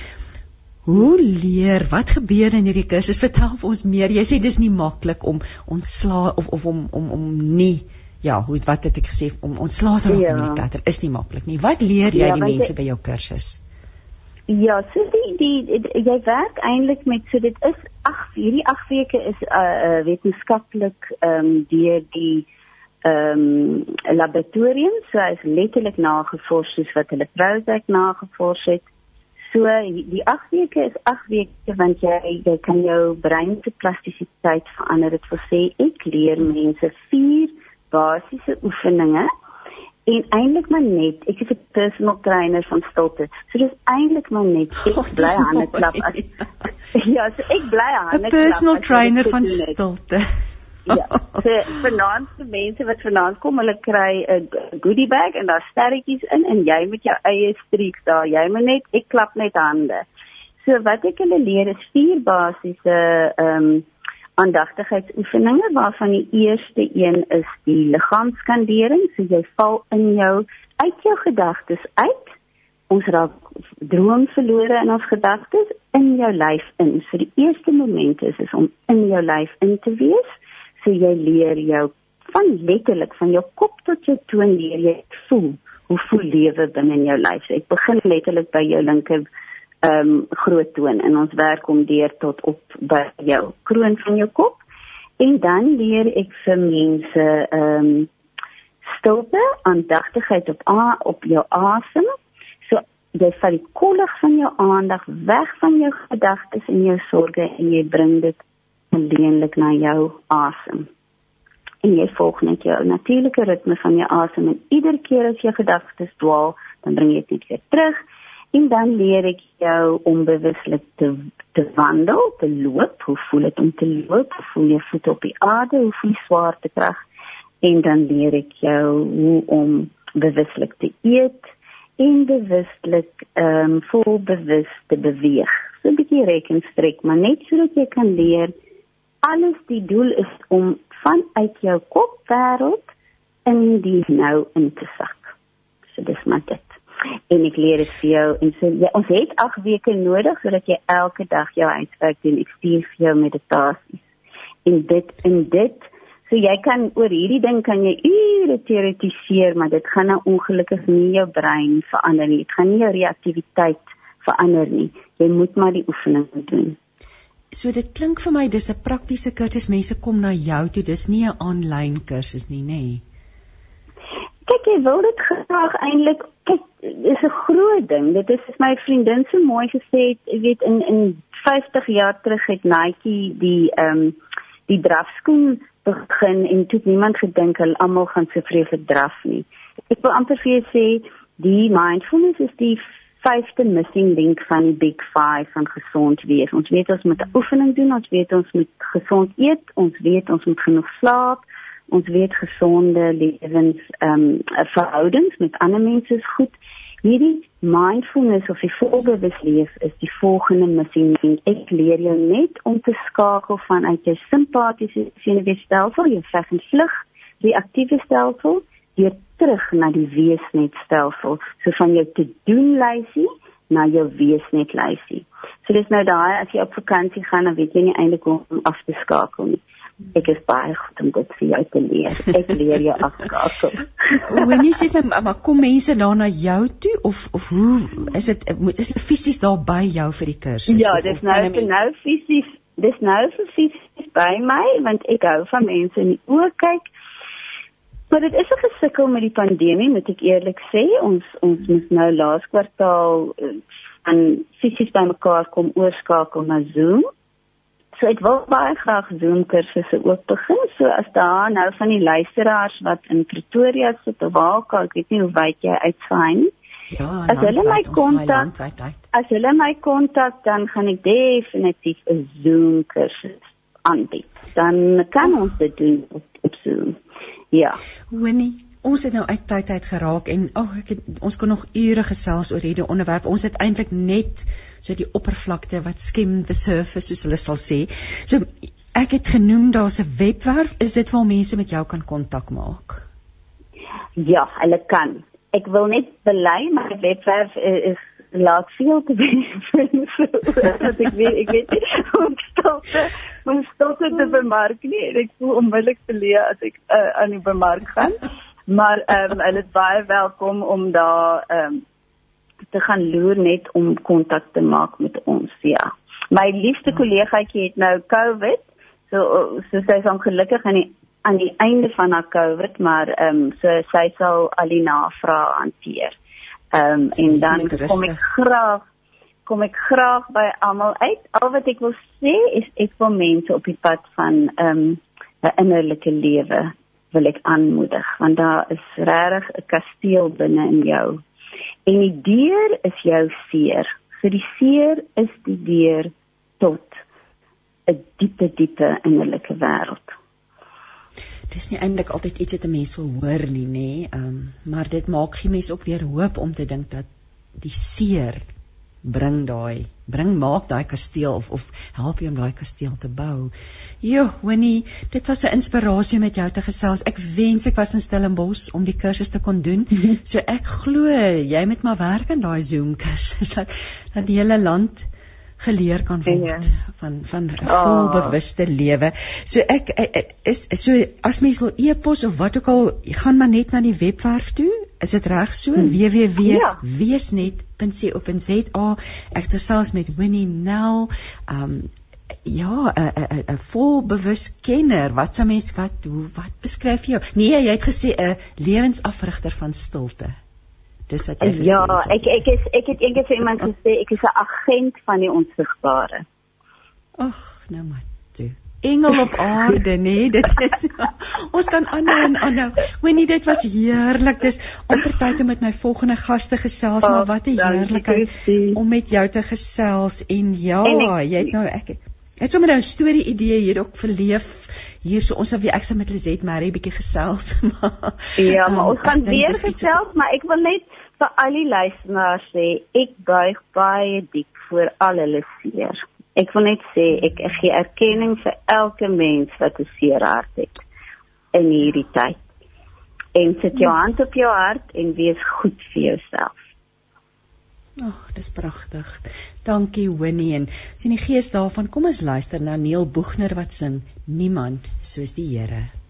Hoe leer? Wat gebeur in hierdie kursus? Vertel vir ons meer. Jy sê dis nie maklik om ontslaa of of om om om nie ja, hoe wat het ek gesê om ontslae te raak Ja. in die teater is nie maklik nie. Wat leer jy Ja, die mense jy- by jou kursus? Ja, so die die, die jy werk eintlik met so dit is ag hierdie 8 weke is uh, uh wetenskaplik ehm um, deur die ehm um, laboratorium so is letterlik nagevors soos wat hulle Prozac nagevors het. So die 8 weke is 8 weke want jy jy kan jou brein se plastisiteit verander. Dit wil sê ek leer mense vier basiese oefeninge en eintlik maar net ek is 'n personal trainer van stilte. So dis eintlik maar net ek Oh, bly hande klap as [LAUGHS] [LAUGHS] ja, so ek bly hande 'n klap. Personal as ek trainer van gedoen het. stilte. Ja, so vanaand se mense wat vanaand kom, hulle kry 'n goodie bag en daar sterretjies in en jy met jou eie streaks daar. Jy moet net ek klap net hande. So wat ek hulle leer is vier basiese ehm um, aandagtigheidsoefeninge waarvan die eerste een is die liggaamskandering. So jy val in jou uit jou gedagtes uit. Ons raak droom verlore in ons gedagtes in jou lyf in. So die eerste moment is is om in jou lyf in te wees. So jy leer jou van letterlik van jou kop tot jou toon leer jy voel hoe voel lewe binne in jou lyf. So ek begin letterlik by jou linker ehm um, groot toon en ons werk om deur tot op by jou kroon van jou kop en dan leer ek vir mense ehm um, stilte, aandagtigheid op a, op jou asem. So jy vat die kollig van jou aandag weg van jou gedagtes en jou sorges en jy bring dit alleenlik na jou asem. En jy volg net jou natuurlike ritme van jou asem en iedere keer as jou gedagtes dwaal, dan bring jy dit weer terug en dan leer ek jou om bewuslik te te wandel, te loop. Hoe voel dit om te loop? Hoe voel jy voet op die aarde? Hoe voel die swaartekrag? En dan leer ek jou hoe om bewuslik te eet en bewuslik ehm um, vol bewus te beweeg. So 'n bietjie rekenstrek, maar net sodat jy kan leer alles die doel is om vanuit jou kopwêreld in die nou in te sak. So dis maar dit. En ek leer dit vir jou en so ja, ons het 8 weke nodig sodat jy elke dag jou huiswerk doen. Ek stuur vir jou meditasies. En dit en dit so jy kan oor hierdie ding kan jy ure teoretiseer, maar dit gaan nou ongelukkig nie jou brein verander nie. Dit gaan nie jou reaktiwiteit verander nie. Jy moet maar die oefening doen. So dit klink vir my dis 'n praktiese kursus. Mense kom na jou toe. Dis nie 'n aanlyn kursus nie, nê? Nee. Kyk, jy wil dit graag eintlik kyk, is 'n groot ding. Dit is soos my vriendin so mooi gesê jy weet in in 50 jaar terug het Nike die ehm um, die drafskoen begin en toe niemand gedink hulle almal gaan so vreeslik draf nie. Ek wil amper vir jou sê die mindfulness is die vyfde missing link van die big 5 van gesond wees. Ons weet ons moet oefening doen, ons weet ons moet gesond eet, ons weet ons moet genoeg slaap, ons weet gesonde lewens ehm um, verhoudings met ander mense is goed. Hierdie mindfulness of die volbewus leef is die volgende missing link. Ek leer jou net om te skakel vanuit jou simpatiese senuweestelsel, jou veg en vlug, die aktiewe stelsel, weer terug na die weesnetstelsel, so van jou te doen lysie na jou weesnet lysie. So dis nou daai as jy op vakansie gaan, dan weet jy nie eintlik hoe om af te skakel nie. Ek is baie goed om dit vir jou te leer. Ek leer jou [LAUGHS] afskakel. Wanneer sê jy maar kom mense daar na jou toe of of hoe is dit is hulle fisies daar by jou vir die kursus? Ja, Of- dis of nou 'n vir nou fisies, dis nou vir fisies by my want ek hou van mense in die oë kyk. Maar dit is 'n gesukkel met die pandemie, moet ek eerlik sê. Ons ons moes nou laas kwartaal eh, aan fisies bymekaar kom oorskakel na Zoom. So ek wil baie graag Zoom kursusse ook begin. So as daar nou van die luisteraars wat in Pretoria sit of al, ek weet nie hoe wyd jy uitsaai nie. Ja, as hulle my kontak-. As hulle my kontak, dan gaan ek definitief 'n Zoom kursus aanbied. Dan kan ons dit doen op, op Zoom. Ja. Winnie, ons het nou uit tyd uit geraak en ag oh, ek het, ons kon nog ure gesels oor hierdie onderwerp. Ons het eintlik net so die oppervlakte wat skim the surface soos hulle sal sê. So ek het genoem daar's 'n webwerf. Is dit waar mense met jou kan kontak maak? Ja, hulle kan. Ek wil net bely my webwerf is, is laat veel te [LAUGHS] vir dat ek weet ek weet om stilte om stilte te bemark nie en ek voel onmiddellik leer as ek uh, aan die bemark gaan. Maar ehm um, hulle is baie welkom om daar ehm um, te gaan loer net om kontak te maak met ons, ja. My liefste kollegaatjie het nou COVID. So so sy is ongelukkig aan die aan die einde van haar COVID, maar ehm um, so sy sal al die navrae hanteer. Ehm um, en dan kom ek graag kom ek graag by almal uit. Al wat ek wil sê is ek wil mense op die pad van ehm um, 'n innerlike lewe wil ek aanmoedig want daar is regtig 'n kasteel binne in jou. En die deur is jou seer. Vir die seer is die deur tot 'n diepe diepe innerlike wêreld. Dis nie eintlik altyd iets wat 'n mens wil hoor nie, nê? Ehm, um, maar dit maak gee mens ook weer hoop om te dink dat die seer bring daai bring maak daai kasteel of of help jy om daai kasteel te bou. Jo, Winnie, dit was 'n inspirasie met jou te gesels. Ek wens ek was in Stellenbosch om die kursus te kon doen. [LAUGHS] So ek glo jy moet maar werk aan daai Zoom kursus [LAUGHS] dat dat die hele land geleer kan word ja. van van 'n oh. volbewuste lewe. So ek, ek is so as mens wil e-pos of wat ook al, gaan maar net na die webwerf toe. Is dit reg so? Hmm. www.weesnet.co.za. Ek het selfs met Winnie Nel, um ja, 'n 'n 'n volbewus kenner. Wat sou mens wat hoe wat beskryf jy? Nee, jy het gesê 'n lewensafrigter van stilte. Dis wat jy gesê ja, het. Ja, ek ek is ek het eendag vir iemand gesê ek is 'n agent van die onsigbare. Ag, nou maar toe. Engel op aarde, nê? Nee, dit is [LAUGHS] ons kan aanhou en aanhou. Winnie, dit was heerlik. Dis amper tyd om met my volgende gaste gesels, maar wat 'n heerlikheid om met jou te gesels en ja, jy het nou ek het sommer nou 'n storie idee hier ook verleef hier so ons sal weer ek sal met Lizet Mary bietjie gesels [LAUGHS] maar ja maar um, ons gaan weer gesels maar ek wil net vir al die luisteraars sê ek buig baie diep vir al hulle seer. Ek wil net sê ek gee erkenning vir elke mens wat 'n seer hart het in hierdie tyd. En sit jou hand op jou hart en wees goed vir jouself. Ag, oh, dis pragtig. Dankie Winnie en sien die gees daarvan. Kom ons luister na Neil Boegner wat sing Niemand soos die Here.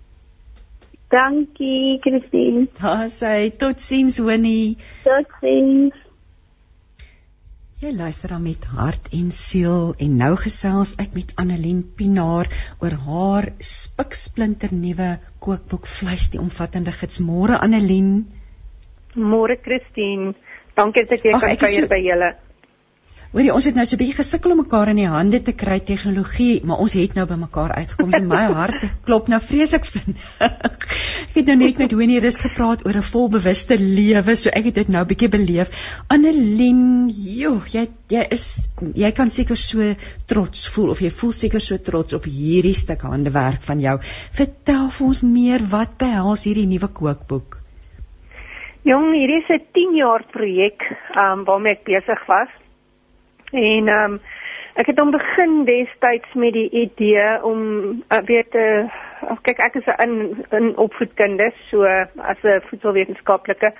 Dankie, Christine. Daar sê totsiens Winnie. Totsiens. Jy luister dan met hart en siel en nou gesels ek met Annelien Pinaar oor haar spiksplinter nuwe kookboek Vleis die omvattende gids. Môre Annelien. Môre Christine. Dankie dat jy kan kuier by julle. Hoorie, ons het nou so 'n bietjie gesukkel om mekaar in die hande te kry tegnologie, maar ons het nou by mekaar uitgekom. So my [LAUGHS] hart klop nou vreeslik vinnig. [LAUGHS] ek het nou net met Winnie Rus gepraat oor 'n volbewuste lewe, so ek het dit nou 'n bietjie beleef. Annelien, joh, jy jy is jy kan seker so trots voel of jy voel seker so trots op hierdie stuk handewerk van jou. Vertel vir ons meer wat behels hierdie nuwe kookboek? Jong, hierdie is 'n 10 jaar projek, um, waarmee ek besig was. En ehm um, ek het hom begin destyds met die idee om uh, weet te uh, kyk ek is 'n in, in opvoedkunde so as 'n voedselwetenskaplike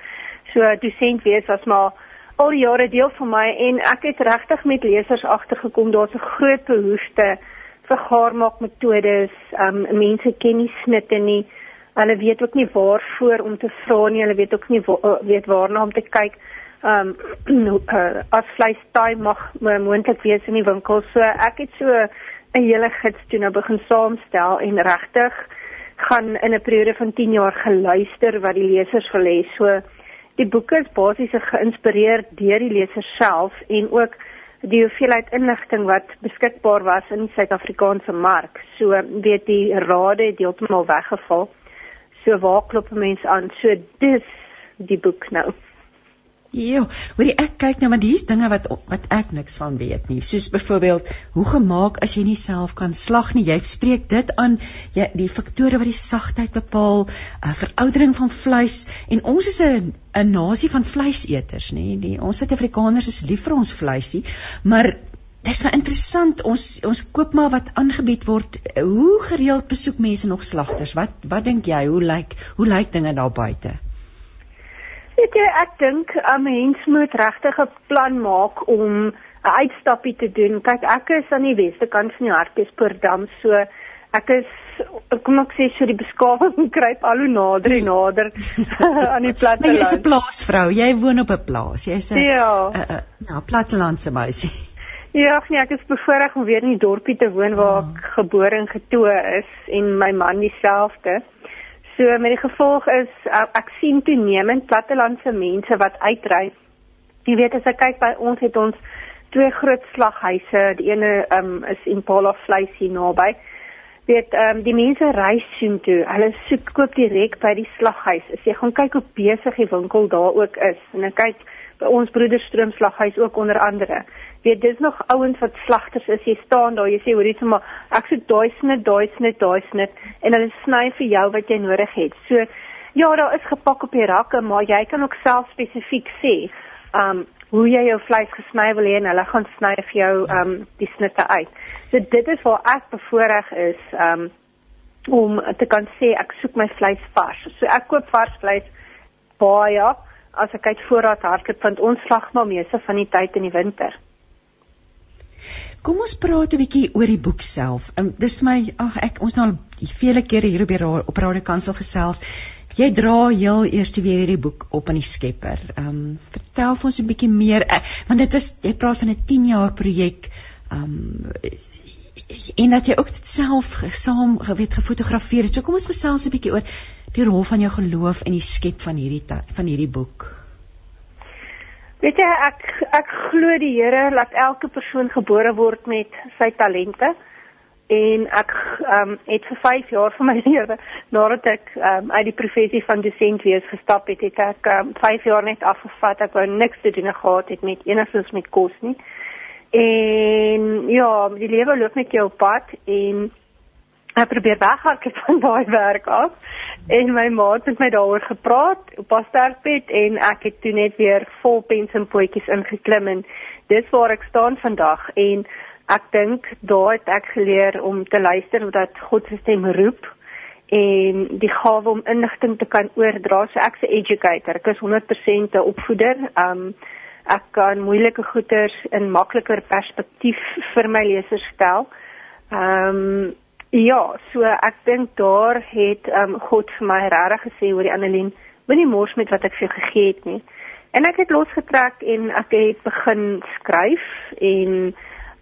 so dosent wees as maar al jare deel van my en ek het regtig met lesers agtergekom daar's 'n groot behoefte vir gaarmaakmetodes ehm um, mense ken nie snitte nie. Hulle weet ook nie waarvoor om te vra nie. Hulle weet ook nie wa uh, weet waarna om te kyk. ehm um, [CLEARS THROAT] uh, as vleis taai mag moontlik wees in die winkel. So ek het so 'n hele gids toe nou begin saamstel en regtig gaan in 'n periode van 10 jaar geluister wat die lesers wil hê. So die boeke is basies geïnspireer deur die lesers self en ook die hoeveelheid inligting wat beskikbaar was in die Suid-Afrikaanse mark. So weet die rade het heeltemal weggeval. So waar klop mense aan? So dis die boek nou. Ja, hoorie ek kyk nou maar hier's dinge wat wat ek niks van weet nie. Soos byvoorbeeld hoe gemaak as jy nie self kan slag nie. Jy spreek dit aan jy die faktore wat die sagtheid bepaal, uh, veroudering van vleis en ons is 'n 'n nasie van vleiseters, nê? Die ons Suid-Afrikaners is lief vir ons vleisie, maar dis maar interessant. Ons ons koop maar wat aangebied word. Hoe gereeld besoek mense nog slagters? Wat wat dink jy? Hoe lyk hoe lyk dinge daar buite? Weet jy, ek dink 'n mens moet regtig 'n plan maak om 'n uitstappie te doen. Kyk, ek is aan die weste kant van die Hartbeespoortdam, so ek is kom ek sê so die beskawing [LAUGHS] kruip al hoe nader en nader [LAUGHS] aan die platteland. Maar jy is 'n plaasvrou. Jy woon op 'n plaas. Jy's 'n ja, 'n ja, plattelandse meisie. Ja, nee, ek is bevoorreg om weer in die dorpie te woon waar ek oh. gebore en getoe is en my man dieselfde. So met die gevolg is ek sien toenemend plattelandse mense wat uitry. Jy weet as ek kyk by ons het ons twee groot slaghuise. Die ene um, is Impala vleis hier naby weet ehm um, die mense reis soen toe. Hulle soek koop direk by die slaghuis. As jy gaan kyk hoe besig die winkel daar ook is en ek kyk ons broederstroom slaghuis ook onder andere. Weet dis nog ouens wat slagters is. Jy staan daar, jy sê hoor hier's maar ek soek daai snit, daai snit, daai snit en hulle sny vir jou wat jy nodig het. So ja, daar is gepak op die rakke, maar jy kan ook self spesifiek sê, ehm um, hoe jy jou vleis gesny wil hê en hulle gaan sny vir jou um die snitte uit. So dit is waar ek bevoorreg is um om te kan sê ek soek my vleis vars. So ek koop vars vleis baie as ek uit voorraad hardloop want ons slag maar meeste van die tyd in die winter. Kom ons praat 'n bietjie oor die boek self. Um, dis my ag ek ons nou al vele kere hier op die op Radio Kansel gesels. Jy dra heel eers weer hierdie boek op aan die Skepper. Ehm um, vertel vir ons 'n bietjie meer uh, want dit is jy praat van 'n 10 jaar projek. Ehm um, en dat jy ook dit self saam geweet gefotografeer het. So kom ons gesels 'n bietjie oor die rol van jou geloof in die skep van hierdie van hierdie boek. Weet jy ek ek glo die Here laat elke persoon gebore word met sy talente en ek um, het vir 5 jaar van my [LAUGHS] lewe nadat ek um, uit die professie van dosent wees gestap het, het ek 5 um, jaar net afgevat. Ek wou niks te doen gehad het met enigsins met kos nie. En ja, die lewe loop met jou op pad en ek probeer weghardloop [LAUGHS] van daai werk af. En my maat het my daaroor gepraat op haar sterkbed en ek het toe net weer vol pens en potjies ingeklim en dis waar ek staan vandag en ek dink daar het ek geleer om te luister wat God se stem roep en die gawe om inligting te kan oordra. So ek's 'n educator. Ek is 100% 'n opvoeder. Um ek kan moeilike goeters in makliker perspektief [LAUGHS] vir my lesers stel. Um ja, so ek dink daar het um God vir my regtig gesê oor die Annelien, moenie mors met wat ek vir jou gegee het nie. En ek het losgetrek en ek het begin skryf en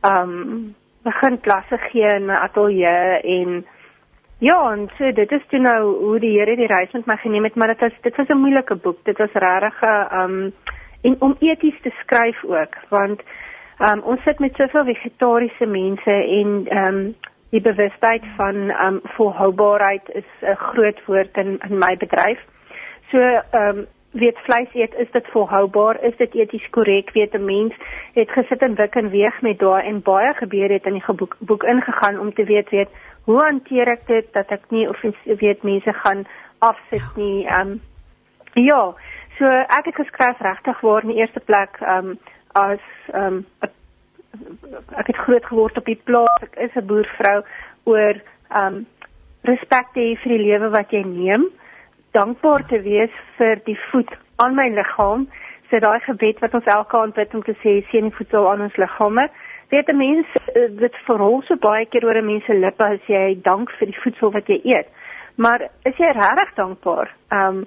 um begin klasse gee in my ateljee en ja, en so dit is toe nou hoe die Here die reis met my geneem het, maar dit was dit was 'n moeilike boek. Dit was regtig 'n um en om eties te skryf ook, want um ons sit met soveel vegetariese mense en um die bewustheid van um volhoubaarheid is 'n groot woord in in my bedryf. So um weet vleis eet is dit volhoubaar? Is dit eties korrek weet 'n mens het gesit en wik en weeg met daai en baie gebeur het in die boek, boek ingegaan om te weet weet hoe hanteer ek dit dat ek nie of weet mense gaan afsit nie um ja. So ek het geskryf regtig waar in die eerste plek um as um ek het groot geword op die plaas ek is 'n boervrou oor um respek te hê vir die lewe wat jy neem dankbaar te wees vir die voet aan my liggaam. So daai gebed wat ons elke aand bid om te sê seën die voedsel aan ons liggame. Weet 'n mens eh, dit verhol so baie keer oor 'n mens se lippe as jy dank vir die voedsel wat jy eet. Maar is jy regtig dankbaar? Ehm um,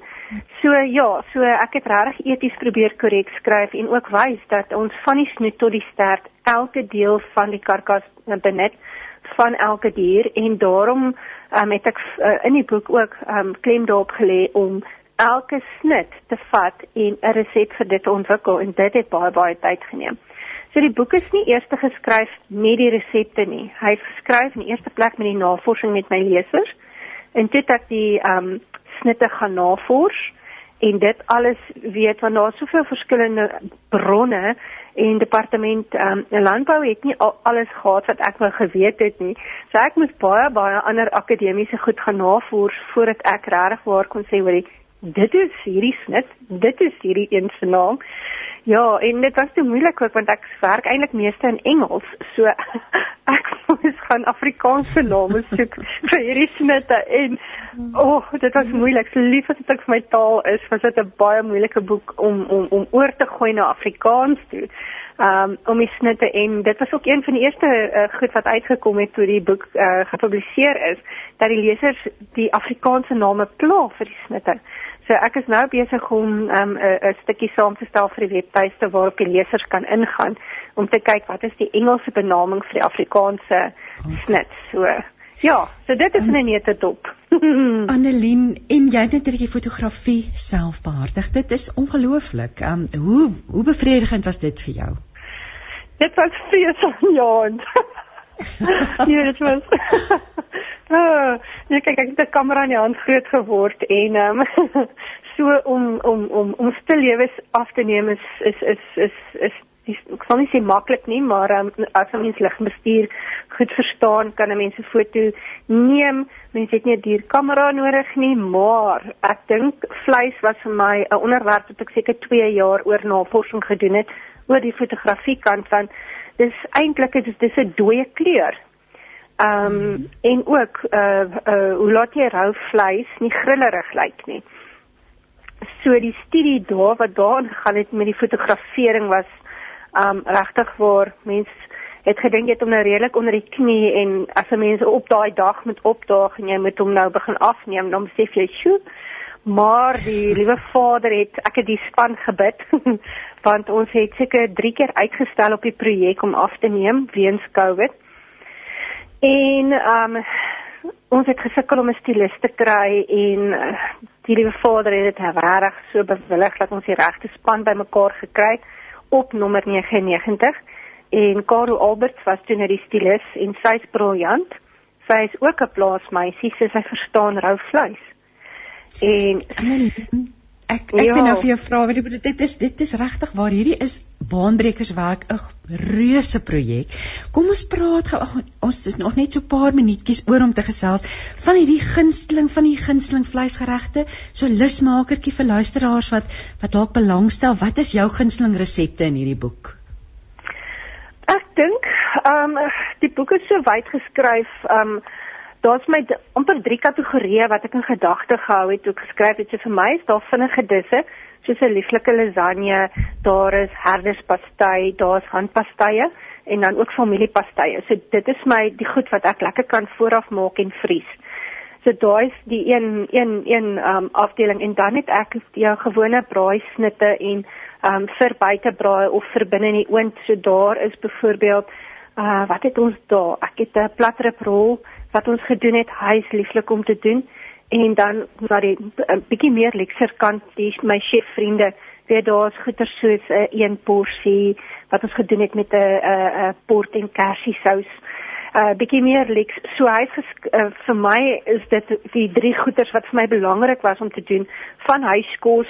so ja, so ek het regtig eties probeer korrek skryf en ook wys dat ons van die snoet tot die stert elke deel van die karkas benut van elke dier en daarom um, het ek uh, in die boek ook um, klem daarop gelê om elke snit te vat en 'n resep vir dit te ontwikkel en dit het baie baie tyd geneem. So die boek is nie eers geskryf met die resepte nie. Hy is geskryf in die eerste plek met die navorsing met my lesers en dit ek die um snitte gaan navors en dit alles weet want daar is soveel verskillende bronne en departement um, landbou het nie al, alles gehad wat ek wou geweet het nie. So ek moes baie baie ander akademiese goed gaan navors voordat ek regtig waar kon sê hoor dit is hierdie snit, dit is hierdie een se naam. Ja, en dit was te moeilik ook want ek werk eintlik meeste in Engels. So [LAUGHS] ek moes gaan Afrikaanse name soek vir hierdie snitte en o, oh, dit was moeilik. So lief as dit ek vir my taal is, was dit 'n baie moeilike boek om om om oor te gooi na Afrikaans toe. um om die snitte en dit was ook een van die eerste uh, goed wat uitgekom het toe die boek uh, gepubliseer is dat die lesers die Afrikaanse name pla vir die snitte. So ek is nou besig om 'n um, 'n stukkie saam te stel vir die webtuiste waarop die lesers kan ingaan om te kyk wat is die Engelse benaming vir die Afrikaanse snit. So ja, so dit is 'n nette dop. [LAUGHS] Annelien, en jy het net 'n bietjie fotografie self behartig. Dit is ongelooflik. Um hoe hoe bevredigend was dit vir jou? Dit was vreesend. nee, [LAUGHS] dit was [LAUGHS] Ja, kyk ek het 'n kamera in die hand groot geword en um, [LAUGHS] so om om om om stil lewens af te neem is is is is is dis ek sal nie sê maklik nie, maar um, as 'n mens ligbestuur goed verstaan, kan 'n mens 'n foto neem. Mens het nie 'n duur kamera nodig nie, maar ek dink vleis was vir my 'n onderwerp wat ek seker 2 jaar oor navorsing gedoen het oor die fotografie kant van dis eintlik dit is 'n dooie kleur. Ehm um, en ook uh uh hoe laat jy rou vleis nie grillerig lyk nie. So die studie daar wat daarin gaan het met die fotografering was um regtig waar mens het gedink jy het hom nou redelik onder die knie en as 'n mens op daai dag moet opdaag en jy moet hom nou begin afneem dan besef jy sjoe maar die liewe Vader het ek het die span gebid [LAUGHS] want ons het seker 3 keer uitgestel op die projek om af te neem weens Covid en um ons het gesukkel om 'n stylist te kry en uh, die liewe Vader het dit regtig so bewillig dat ons die regte span bymekaar gekry het op nommer 99 en Karel Alberts was toe net die stilis en sy's briljant. Sy is ook 'n plaasmeisie, so sy verstaan rou vleis. En ek ek ja. wil nou vir jou vra, weet jy dit is dit is regtig waar hierdie is baanbrekerswerk 'n reuse projek. Kom ons praat gou ons is nog net so 'n paar minuutjies oor om te gesels van hierdie gunsteling van die gunsteling vleisgeregte, so lusmakertjie vir luisteraars wat wat dalk belangstel. Wat is jou gunsteling resepte in hierdie boek? Ek dink, ehm um, die boek is so wyd geskryf, ehm um, daar's my amper drie kategorieë wat ek in gedagte gehou het toe ek geskryf het. So vir my is daar vinnige disse soos 'n lieflike lasagne, daar is herderspastei, daar's handpastye en dan ook familiepastye. So dit is my die goed wat ek lekker kan vooraf maak en vries. So daai is die een een een um afdeling en dan het ek die gewone braaisnitte en um vir buitebraai of vir binne in die oond. So daar is byvoorbeeld uh wat het ons daar? Ek het 'n platrip-rol wat ons gedoen het, hy is lieflik om te doen. En dan na die 'n bietjie meer lekser kant dis my chef vriende weer daar's goeie soos 'n uh, een porsie wat ons gedoen het met 'n 'n 'n port en kersie sous 'n uh, bietjie meer leks. So hy uh, vir my is dit die drie goeders wat vir my belangrik was om te doen van huiskos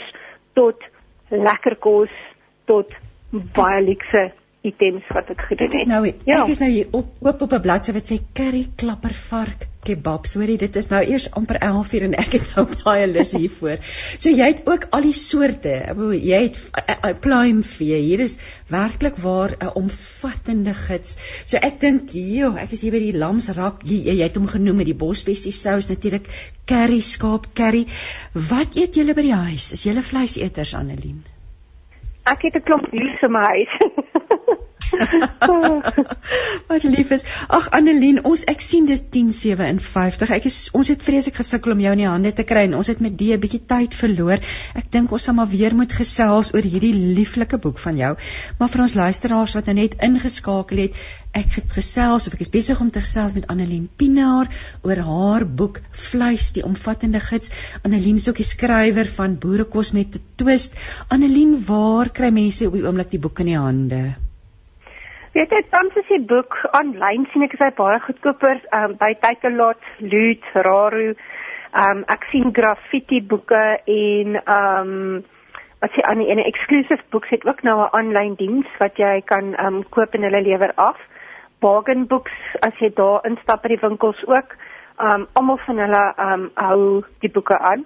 tot lekker kos tot baie lekse items wat ek gedoen het. Nou, ja. ek is nou hier op oop op 'n bladsy wat sê curry klapper vark kebab. Sorry, dit is nou eers amper 11:00 en ek het nou [LAUGHS] baie lus hiervoor. So jy het ook al die soorte. Jy het eh, eh, pluimvee. Hier is werklik waar 'n omvattende gids. So ek dink, joh, ek is hier by die lamsrak. Jy, jy het hom genoem met die bosbessie sous natuurlik curry skaap curry. Wat eet julle by die huis? Is julle vleiseters Annelien? Ek het 'n klomp vleis in my huis. [LAUGHS] Wat lief is. Ag Annelien, ons ek sien dis 10:57. Ek is ons het vreeslik gesukkel om jou in die hande te kry en ons het met die 'n bietjie tyd verloor. Ek dink ons sal maar weer moet gesels oor hierdie lieflike boek van jou. Maar vir ons luisteraars wat nou net ingeskakel het, ek het gesels of ek is besig om te gesels met Annelien Pinaar oor haar boek Vleis, die omvattende gids. Annelien is ook die skrywer van Boerekos met 'n twist. Annelien, waar kry mense op die oomblik die boek in die hande? Weet jy, tans is die boek aanlyn sien ek is hy baie goedkoper um, by Takealot, Loot, Raru. Um ek sien graffiti boeke en um wat sê aan die 'n exclusive books het ook nou 'n aanlyn diens wat jy kan um koop en hulle lewer af. Bargain books as jy daar instap by die winkels ook. Um almal van hulle um hou die boeke aan.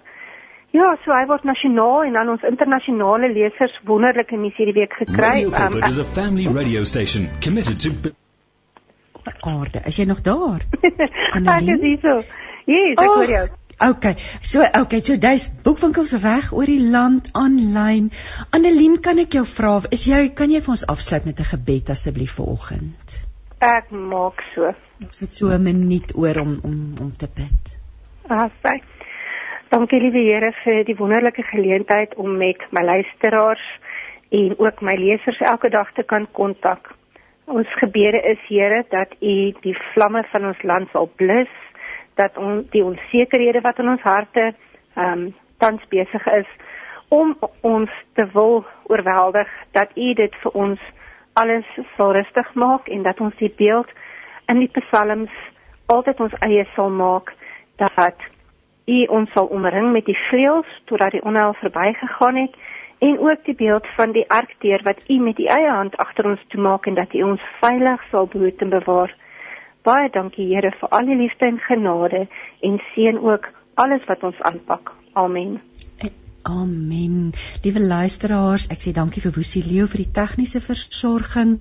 Ja, so hy word nasionaal en dan ons internasionale lesers wonderlike nuus hierdie week gekry. Um, is a family radio station committed to Aarde, is jy nog daar? Ek is hier so. Yes, ek hoor jou. Okay, so okay, so dis boekwinkels reg oor die land aanlyn. Annelien, kan ek jou vra, is jy kan jy vir ons afsluit met 'n gebed asseblief vanoggend? Ek maak so. Ons het so 'n minuut oor om om om te bid. Asai. Dankie liewe Here vir die wonderlike geleentheid om met my luisteraars en ook my lesers elke dag te kan kontak. Ons gebede is Here dat U die vlamme van ons land sal blus, dat ons die onsekerhede wat in ons harte ehm um, tans besig is om ons te wil oorweldig, dat U dit vir ons alles sal rustig maak en dat ons die beeld in die psalms altyd ons eie sal maak dat U ons sal omring met die vleuels totdat die onheil verbygegaan het en ook die beeld van die arkteer wat U met U eie hand agter ons toe maak en dat U ons veilig sal behoed en bewaar. Baie dankie Here vir al die liefde en genade en seën ook alles wat ons aanpak. Amen. Amen. Liewe luisteraars, ek sê dankie vir Woesie Leo vir die tegniese versorging.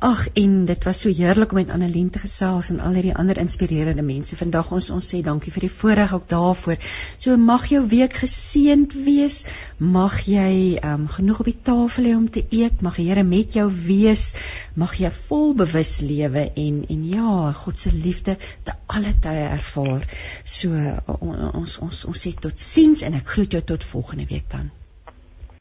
Ag en dit was so heerlik om met Annelien te gesels en al hierdie ander inspirerende mense. Vandag ons ons sê dankie vir die voorreg ook daarvoor. So mag jou week geseënd wees. Mag jy um, genoeg op die tafel hê om te eet. Mag die Here met jou wees. Mag jy vol bewus lewe en en ja, God se liefde te alle tye ervaar. So on, ons ons ons sê totsiens en ek groet jou tot volgende week dan.